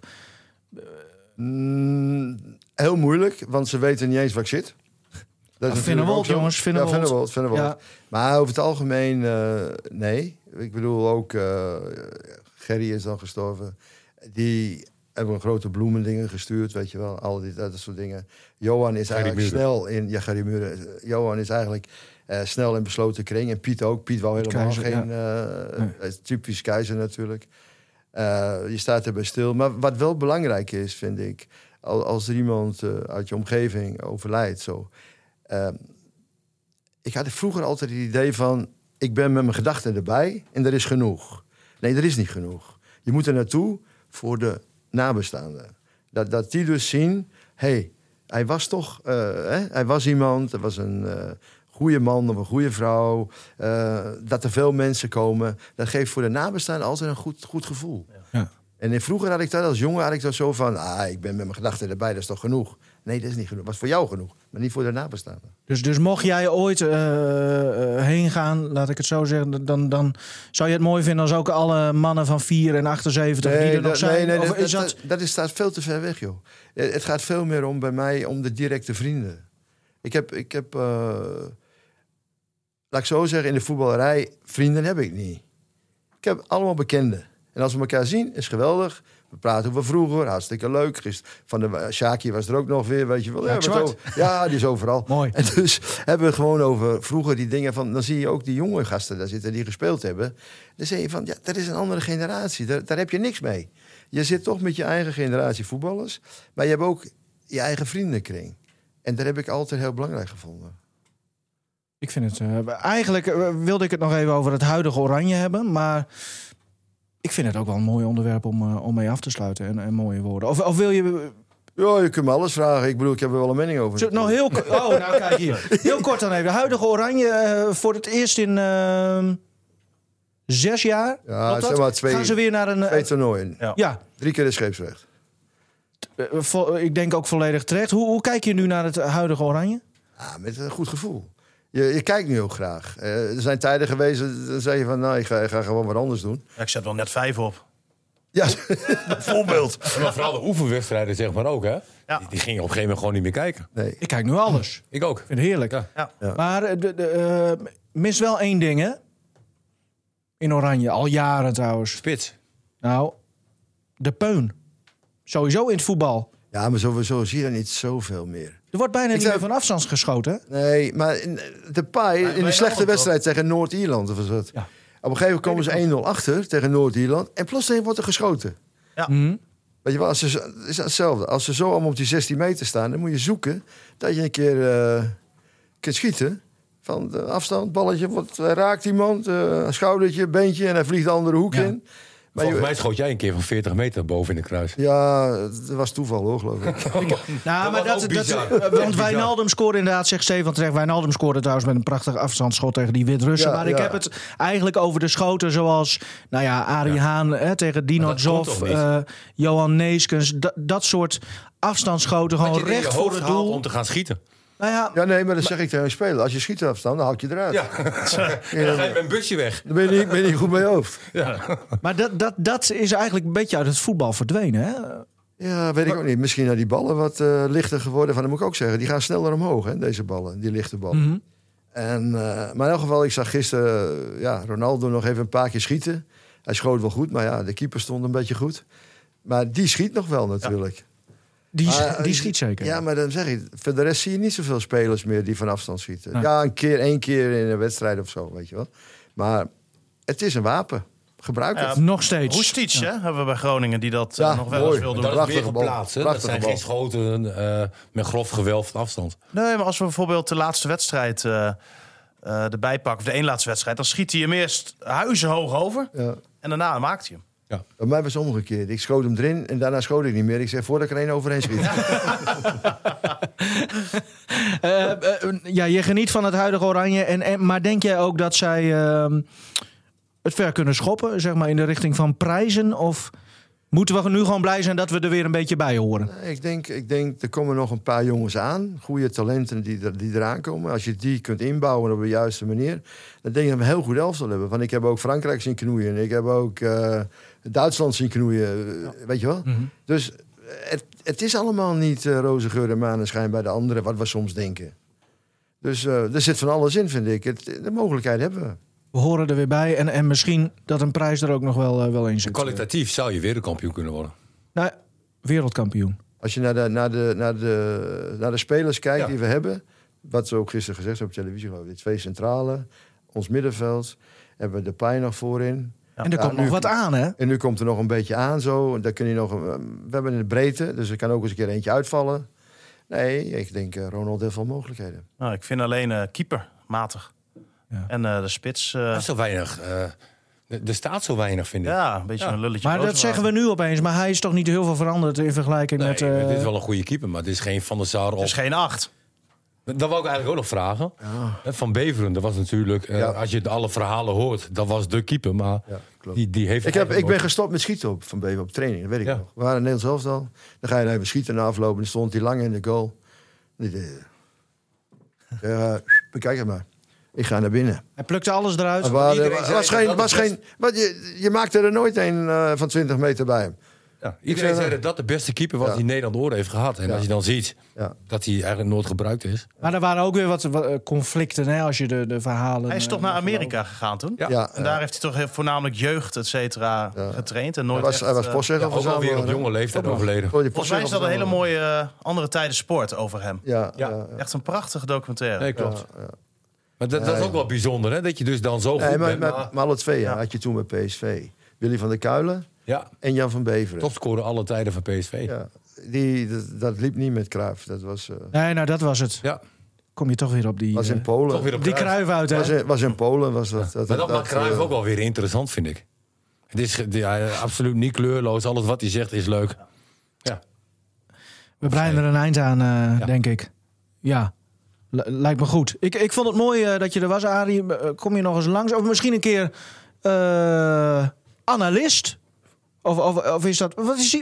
Speaker 4: Mm, heel moeilijk, want ze weten niet eens waar ik zit. Dat is natuurlijk
Speaker 2: Vinnewold,
Speaker 4: ook
Speaker 2: jongens, Vinnewold.
Speaker 4: Ja.
Speaker 2: Ja.
Speaker 4: Maar over het algemeen, eh, nee. Ik bedoel ook, eh, Gerry is dan gestorven. Die hebben een grote bloemendingen gestuurd, weet je wel. Al die, dat soort dingen. Johan is eigenlijk
Speaker 3: Muren.
Speaker 4: snel in... Ja, Gerry Muren. Johan is eigenlijk eh, snel in besloten kring. En Piet ook. Piet wou helemaal
Speaker 2: Keizer,
Speaker 4: geen... eh, eh, typisch keizer natuurlijk. Eh, je staat erbij stil. Maar wat wel belangrijk is, vind ik... al- Als er iemand eh, uit je omgeving overlijdt, zo... eh, ik had vroeger altijd het idee van... ik ben met mijn gedachten erbij en er is genoeg. Nee, er is niet genoeg. Je moet er naartoe voor de nabestaanden. Dat, dat die dus zien... hey, hij was toch... eh, hè? Hij was iemand, er was een... eh, goede man of een goede vrouw, eh, dat er veel mensen komen, dat geeft voor de nabestaanden altijd een goed, goed gevoel.
Speaker 2: Ja.
Speaker 4: En in vroeger had ik dat als jongen had ik dat zo van, ah, ik ben met mijn gedachten erbij, dat is toch genoeg? Nee, dat is niet genoeg. Was voor jou genoeg, maar niet voor de nabestaanden.
Speaker 2: dus, dus mocht jij ooit eh, heen gaan, laat ik het zo zeggen... Dan, dan zou je het mooi vinden als ook alle mannen van 4 en 78 die er nog zijn?
Speaker 4: nee, nee,
Speaker 2: of
Speaker 4: dat,
Speaker 2: is
Speaker 4: dat,
Speaker 2: dat...
Speaker 4: is, staat veel te ver weg, joh. Eh, Het gaat veel meer om bij mij om de directe vrienden. Ik heb, ik heb laat ik zo zeggen, in de voetballerij, vrienden heb ik niet. Ik heb allemaal bekenden. En als we elkaar zien, is geweldig. We praten over vroeger, hartstikke leuk. Gister- Van de Shaki was er ook nog weer, weet je wel.
Speaker 2: Zwart.
Speaker 4: over- ja, die is overal.
Speaker 2: Mooi.
Speaker 4: En dus hebben we gewoon over vroeger die dingen van... Dan zie je ook die jonge gasten daar zitten die gespeeld hebben. Dan zeg je van, ja, dat is een andere generatie. Daar, daar heb je niks mee. Je zit toch met je eigen generatie voetballers. Maar je hebt ook je eigen vriendenkring. En dat heb ik altijd heel belangrijk gevonden.
Speaker 2: Ik vind het... eh, eigenlijk eh, wilde ik het nog even over het huidige Oranje hebben, maar... Ik vind het ook wel een mooi onderwerp om, eh, om mee af te sluiten en, en mooie woorden. Of, of wil je
Speaker 4: Ja, je kunt me alles vragen. Ik bedoel, ik heb er wel een mening over.
Speaker 2: Zo, nou, heel kort. Oh, nou kijk hier. Heel kort dan even. De huidige Oranje eh, voor het eerst in ehm, zes jaar.
Speaker 4: Ja, zeg maar twee-
Speaker 2: Gaan ze weer naar een.
Speaker 4: Twee toernooien.
Speaker 5: Ja.
Speaker 2: ja,
Speaker 4: Drie keer de scheepsrecht.
Speaker 2: eh, ik denk ook volledig terecht. Hoe, hoe kijk je nu naar het huidige Oranje?
Speaker 4: Ja, met een goed gevoel. Je, je kijkt nu ook graag. Eh, er zijn tijden geweest, dan zeg je van, nou, ik ga, ik ga gewoon wat anders doen.
Speaker 5: Ja, ik zet wel net vijf op.
Speaker 4: Ja,
Speaker 5: Voorbeeld.
Speaker 3: Maar vooral de oefenwedstrijden zeg maar ook, hè?
Speaker 5: Ja.
Speaker 3: Die, die gingen op een gegeven moment gewoon niet meer kijken.
Speaker 4: nee.
Speaker 2: Ik kijk nu alles.
Speaker 3: Ik ook.
Speaker 2: Ik vind het heerlijk.
Speaker 3: Ja.
Speaker 5: Ja.
Speaker 4: Ja.
Speaker 2: Maar eh, de, de, eh, mis wel één ding, hè? In Oranje, al jaren trouwens.
Speaker 3: Spits.
Speaker 2: Nou, de peun. Sowieso in het voetbal.
Speaker 4: Ja, maar sowieso zie je er niet zoveel meer.
Speaker 2: Er wordt bijna
Speaker 4: Ik
Speaker 2: niet
Speaker 4: zou-
Speaker 2: meer van afstands geschoten.
Speaker 4: Nee, maar in, de paai in een slechte wedstrijd tegen Noord-Ierland. Of.
Speaker 2: Ja.
Speaker 4: Op een gegeven moment komen ze 1-0 achter tegen Noord-Ierland. En plotseling wordt er geschoten.
Speaker 2: Mhm.
Speaker 4: Weet je wel, als ze, zo- het is hetzelfde. Als ze zo allemaal op die 16 meter staan, dan moet je zoeken dat je een keer eh, kunt schieten. Van de afstand, balletje, wordt, eh, raakt iemand, eh, schoudertje, beentje en hij vliegt de andere hoek
Speaker 2: Ja.
Speaker 4: in. Maar
Speaker 3: Volgens mij schoot jij een keer van 40 meter boven in de kruis.
Speaker 4: Ja, het was toeval hoor, geloof ik.
Speaker 2: Nou, maar dat, dat, eh, want. Wijnaldum scoorde inderdaad, zegt Stefan terecht. Wijnaldum scoorde trouwens met een prachtig afstandsschot tegen die Wit-Russen.
Speaker 4: Ja,
Speaker 2: maar ik
Speaker 4: ja.
Speaker 2: heb het eigenlijk over de schoten zoals, nou ja, Arie Haan hè, tegen Dino
Speaker 3: dat toch niet?
Speaker 2: eh, Johan Neeskens. Dat, dat soort afstandsschoten, gewoon recht voor het doel.
Speaker 3: om te gaan schieten.
Speaker 2: Nou ja,
Speaker 4: Ja, nee, maar dat zeg ik tegen een speler. Als je schiet afstand, dan haal ik je eruit.
Speaker 3: Ja. En dan ga je met een busje weg.
Speaker 4: Dan ben je niet, ben je niet goed bij je hoofd.
Speaker 2: maar dat, dat, dat is eigenlijk een beetje uit het voetbal verdwenen. Hè?
Speaker 4: Ja, weet ik ook niet. Misschien zijn die ballen wat eh, lichter geworden. Van, dat moet ik ook zeggen. Die gaan sneller omhoog, hè, deze ballen. Die lichte ballen.
Speaker 2: Mhm.
Speaker 4: En, eh, maar in elk geval, ik zag gisteren ja, Ronaldo nog even een paar keer schieten. Hij schoot wel goed, maar ja, de keeper stond een beetje goed. Maar die schiet nog wel natuurlijk.
Speaker 2: Die,
Speaker 4: Maar,
Speaker 2: die
Speaker 4: eh,
Speaker 2: schiet zeker.
Speaker 4: Ja, maar dan zeg ik, voor de rest zie je niet zoveel spelers meer die van afstand schieten.
Speaker 2: Nee.
Speaker 4: Ja, een keer, één keer in een wedstrijd of zo, weet je wel. Maar het is een wapen. Gebruik het.
Speaker 5: Ja,
Speaker 2: Nog steeds.
Speaker 5: Roestic, hè, hebben we bij Groningen, die dat eh, nog wel
Speaker 4: mooi.
Speaker 5: eens wil doen.
Speaker 3: Dat is
Speaker 4: Prachtige
Speaker 3: meer
Speaker 4: bal.
Speaker 3: geplaatst. hè? Dat zijn
Speaker 4: bal.
Speaker 3: geen schoten eh, met grof gewelf van afstand.
Speaker 5: Nee, maar als we bijvoorbeeld de laatste wedstrijd eh, eh, erbij pakken, of de één laatste wedstrijd, dan schiet hij hem eerst huizenhoog over
Speaker 4: Ja.
Speaker 5: en daarna maakt hij hem.
Speaker 4: Bij mij was het omgekeerd. Ik schoot hem erin en daarna schoot ik niet meer. Ik zei, voordat ik er één overheen schiet.
Speaker 2: Eh, eh, ja, je geniet van het huidige Oranje. En, en, maar denk jij ook dat zij ehm, het ver kunnen schoppen? Zeg maar in de richting van prijzen? Of moeten we nu gewoon blij zijn dat we er weer een beetje bij horen?
Speaker 4: ik, denk, ik denk, er komen nog een paar jongens aan. Goede talenten die, er, die eraan komen. Als je die kunt inbouwen op de juiste manier. Dan denk ik dat we een heel goed elftal hebben. Want ik heb ook Frankrijk zien knoeien. Ik heb ook eh, Duitsland zien knoeien. eh, Weet je wel? Dus het, het is allemaal niet eh, roze geur en maneschijn bij de anderen. Wat we soms denken. Dus eh, er zit van alles in, vind ik. Het, de mogelijkheid hebben we.
Speaker 2: We horen er weer bij. En, en misschien dat een prijs er ook nog wel, eh, wel in zit.
Speaker 3: Kwalitatief zou je wereldkampioen kunnen worden.
Speaker 2: Nou, wereldkampioen.
Speaker 4: Als je naar de, naar de, naar de, naar de spelers kijkt
Speaker 3: Ja.
Speaker 4: die we hebben, wat ze ook gisteren gezegd hebben op televisie, geloof ik, de twee centrale, ons middenveld, hebben we de pijn nog voorin.
Speaker 2: En er
Speaker 4: Ja,
Speaker 2: komt nog wat aan, hè?
Speaker 4: En nu komt er nog een beetje aan zo. En daar kun je nog, we hebben een breedte, dus er kan ook eens een keer eentje uitvallen. Nee, ik denk eh, Ronald heeft wel mogelijkheden.
Speaker 5: Nou, ik vind alleen eh, keeper matig.
Speaker 2: Ja.
Speaker 5: En eh, de spits, eh,
Speaker 3: Dat is zo weinig. eh, er- staat zo weinig, vind ik.
Speaker 5: ja, een beetje
Speaker 3: Ja.
Speaker 5: een lulletje.
Speaker 2: Maar dat zeggen we nu opeens. Maar hij is toch niet heel veel veranderd in vergelijking
Speaker 3: Nee,
Speaker 2: met... eh,
Speaker 3: dit is wel een goede keeper, maar dit is geen Van der Sar
Speaker 5: Het is geen acht.
Speaker 3: Dat wou ik eigenlijk ook nog vragen. Hè, Van Beveren, dat was natuurlijk... eh,
Speaker 4: Ja.
Speaker 3: Als je de alle verhalen hoort, dat was de keeper. Maar
Speaker 4: Ja, klopt.
Speaker 3: die, die heeft...
Speaker 4: Ik, heb, ik ben gestopt met schieten op Van Bever op training, dat weet ik
Speaker 3: Ja.
Speaker 4: nog. We waren in Nederland zelf al. Dan ga je even schieten na aflopen. Dan stond hij lang in de goal. En ik dacht, eh, ja, bekijk het maar. Ik ga naar binnen.
Speaker 2: Hij plukte alles eruit.
Speaker 4: Er was, geen, was geen, wat, je, je maakte er nooit een eh, van 20 meter bij hem.
Speaker 3: Ja, iedereen zei dat dat de beste keeper was
Speaker 4: Ja.
Speaker 3: die Nederland ooit heeft gehad. En
Speaker 4: Ja.
Speaker 3: als je dan ziet
Speaker 4: Ja.
Speaker 3: dat hij eigenlijk nooit gebruikt is.
Speaker 2: Maar er waren ook weer wat, eh, conflicten, hè, als je de, de verhalen...
Speaker 5: Hij is
Speaker 2: eh,
Speaker 5: toch naar Amerika gegaan toen?
Speaker 3: Ja.
Speaker 4: Ja,
Speaker 5: En daar heeft hij toch voornamelijk jeugd, et cetera, getraind. En
Speaker 4: hij
Speaker 5: nooit
Speaker 4: was,
Speaker 5: echt,
Speaker 4: hij was
Speaker 5: eh,
Speaker 4: postzegger
Speaker 3: Ja, ook alweer op jonge leeftijd overleden.
Speaker 4: Oh,
Speaker 5: Volgens mij is dat een hele mooie andere tijden sport over hem.
Speaker 4: Ja,
Speaker 3: Ja.
Speaker 4: ja. ja.
Speaker 5: Echt een prachtige documentaire.
Speaker 3: Nee, klopt.
Speaker 4: Ja, ja.
Speaker 3: Maar dat, dat is ook wel bijzonder, hè? Dat je dus dan zo goed
Speaker 4: Nee, maar,
Speaker 3: bent.
Speaker 4: maar,
Speaker 3: Maar,
Speaker 4: alle twee Ja. had je toen met PSV. Willy van der Kuilen
Speaker 3: ja,
Speaker 4: en Jan van Beveren.
Speaker 3: topscorer alle tijden van PSV. Ja.
Speaker 4: Ja, die, dat, dat liep niet met Cruijff. Dat was, eh,
Speaker 2: Nee, nou dat was het. Kom je toch weer op die,
Speaker 4: was in
Speaker 2: eh,
Speaker 4: Polen.
Speaker 3: Toch weer op
Speaker 2: die
Speaker 3: Cruijff.
Speaker 2: kruif uit, hè?
Speaker 4: was, in, was in Polen. Was dat, dat,
Speaker 3: Maar dat maakt Cruijff
Speaker 4: eh,
Speaker 3: ook wel weer interessant, vind ik. Het is ge- ja, absoluut niet kleurloos. Alles wat hij zegt is leuk. Ja.
Speaker 2: We breien er een eind aan, eh, denk ik. Ja, L- lijkt me goed. Ik, ik vond het mooi eh, dat je er was, Arie. Eh, Kom je nog eens langs? Of misschien een keer eh, analist? Of, of, of is dat...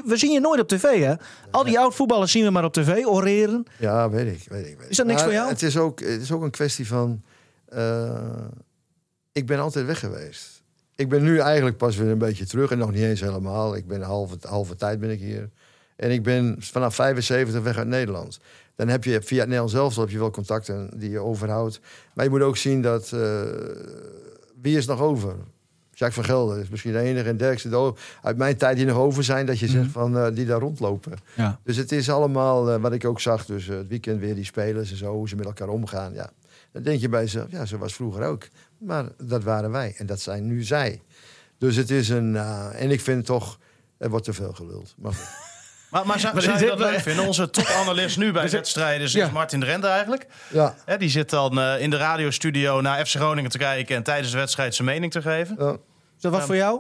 Speaker 2: We zien je nooit op tv, hè? Al die oud-voetballers zien we maar op tv, oreren.
Speaker 4: Ja, weet ik. Weet ik weet.
Speaker 2: Is dat niks
Speaker 4: Maar
Speaker 2: voor jou?
Speaker 4: Het is ook, het is ook een kwestie van... eh, ik ben altijd weg geweest. Ik ben nu eigenlijk pas weer een beetje terug. En nog niet eens helemaal. Ik ben halve, halve tijd ben ik hier. En ik ben vanaf 75 weg uit Nederland. Dan heb je via het Nederlands zelf heb je wel contacten die je overhoudt. Maar je moet ook zien dat... eh, wie is nog over? Jacques van Gelder is misschien de enige. En ook uit mijn tijd die nog over zijn. Dat je zegt van eh, die daar rondlopen.
Speaker 2: Ja.
Speaker 4: Dus het is allemaal eh, wat ik ook zag. Dus eh, het weekend weer die spelers en zo, hoe ze met elkaar omgaan. Ja. Dan denk je bij jezelf, ja, zo was vroeger ook. Maar dat waren wij en dat zijn nu zij. Dus het is een. en ik vind toch, er wordt te veel geluld. Maar goed.
Speaker 5: Maar, maar zou, je dat leuk vinden? Onze topanalist nu bij wedstrijden is
Speaker 2: Ja.
Speaker 5: Martin de Rente eigenlijk.
Speaker 4: ja,
Speaker 5: Hè, die zit dan eh, in de radiostudio naar FC Groningen te kijken... en tijdens de wedstrijd zijn mening te geven.
Speaker 4: ja,
Speaker 2: Is dat wat voor jou?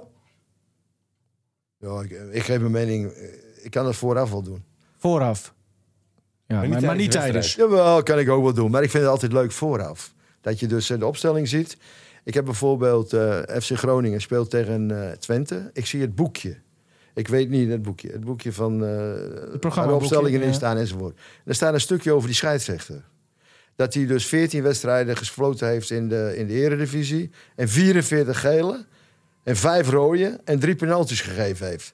Speaker 4: ja, ik, ik geef mijn mening. eh, Ik kan dat vooraf wel doen.
Speaker 2: Vooraf. Ja, maar,
Speaker 3: niet
Speaker 2: maar niet
Speaker 3: tijdens
Speaker 2: tijdens.
Speaker 3: de
Speaker 4: Jawel, kan ik ook wel doen. Maar ik vind het altijd leuk vooraf. Dat je dus de opstelling ziet. Ik heb bijvoorbeeld eh, FC Groningen speelt tegen eh, Twente. Ik zie het boekje. Ik weet niet het boekje. Het boekje van eh de opstellingen in staan enzovoort. Er staat een stukje over die scheidsrechter. Dat hij dus 14 wedstrijden gefloten heeft in de, in de eredivisie. En 44 gele. En 5 rode. En drie penalties gegeven heeft.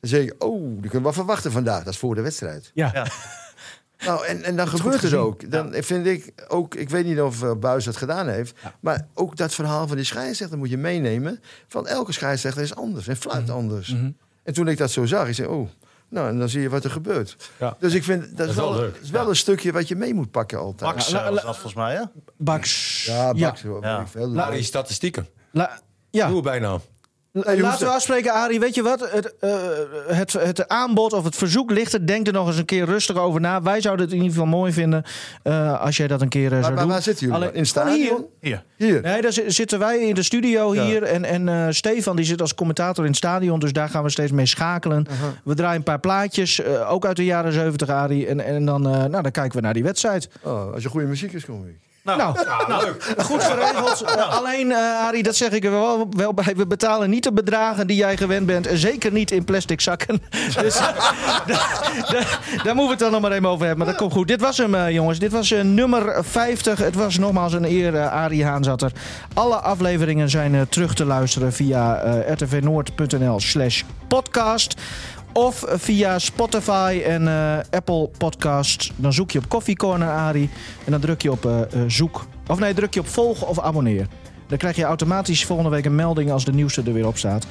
Speaker 4: Dan zeg ik, oh, die kunnen we wel verwachten vandaag. Dat is voor de wedstrijd.
Speaker 2: Ja.
Speaker 5: Ja.
Speaker 4: Nou, en, en dan gebeurt het ook. Dan vind ik ook, ik weet niet of uh, Buis dat gedaan heeft, maar ook dat verhaal van die scheidsrechter moet je meenemen. Van elke scheidsrechter is anders en fluit anders. En toen ik dat zo zag, ik zei, oh, nou, en dan zie je wat er gebeurt.
Speaker 3: Ja.
Speaker 4: Dus ik vind dat, is
Speaker 3: wel
Speaker 4: is wel een stukje wat je mee moet pakken altijd.
Speaker 5: Max
Speaker 2: Ja,
Speaker 5: eh, was dat volgens mij, hè?
Speaker 2: Baks.
Speaker 4: Ja, hoor,
Speaker 5: Ja.
Speaker 3: Nou, die statistieken.
Speaker 2: La- ja.
Speaker 3: Nieuwe bijnaam.
Speaker 4: Hoeft
Speaker 2: Laten we afspreken, Arie. Weet je wat? Het, eh, het, het aanbod of het verzoek ligt er. Denk er nog eens een keer rustig over na. Wij zouden het in ieder geval mooi vinden eh, als jij dat een keer eh, zou
Speaker 4: maar
Speaker 2: doen.
Speaker 4: waar zitten jullie?
Speaker 2: Alleen-
Speaker 4: in stadion?
Speaker 5: Hier.
Speaker 4: Hier.
Speaker 2: Nee, daar zi- zitten wij in de studio
Speaker 4: Ja.
Speaker 2: hier. En, en eh, Stefan die zit als commentator in het stadion. Dus daar gaan we steeds mee schakelen. We draaien een paar plaatjes. eh, ook uit de jaren 70, Arie. En, en dan, eh, nou, dan kijken we naar die wedstrijd.
Speaker 4: Oh, als je goede muziek is, kom ik.
Speaker 5: Nou,
Speaker 2: Nou, nou, goed geregeld. Eh, alleen, eh Arie, dat zeg ik er wel, wel bij. We betalen niet de bedragen die jij gewend bent. En zeker niet in plastic zakken. Dus daar, moeten we het dan nog maar even over hebben. Maar dat komt goed. Dit was hem, eh, jongens. Dit was nummer 50. Het was nogmaals een eer. Arie Haan zat er. Alle afleveringen zijn terug te luisteren via rtvnoord.nl slash podcast. Of via Spotify en eh, Apple Podcasts. Dan zoek je op Coffee Corner Ari. En dan druk je op eh, eh, zoek. Of nee, druk je op volgen of abonneer. Dan krijg je automatisch volgende week een melding als de nieuwste er weer op staat.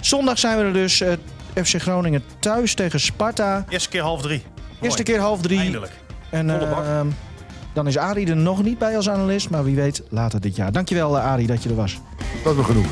Speaker 2: Zondag zijn we er dus. eh, FC Groningen thuis tegen Sparta.
Speaker 5: eerste keer half drie.
Speaker 2: Eerste
Speaker 5: Mooi.
Speaker 2: keer half drie.
Speaker 5: Eindelijk.
Speaker 2: En
Speaker 3: Volle bak.
Speaker 2: eh, dan is Arie er nog niet bij als analist. Maar wie weet later dit jaar. Dankjewel Arie dat je er was.
Speaker 4: Dat me genoeg.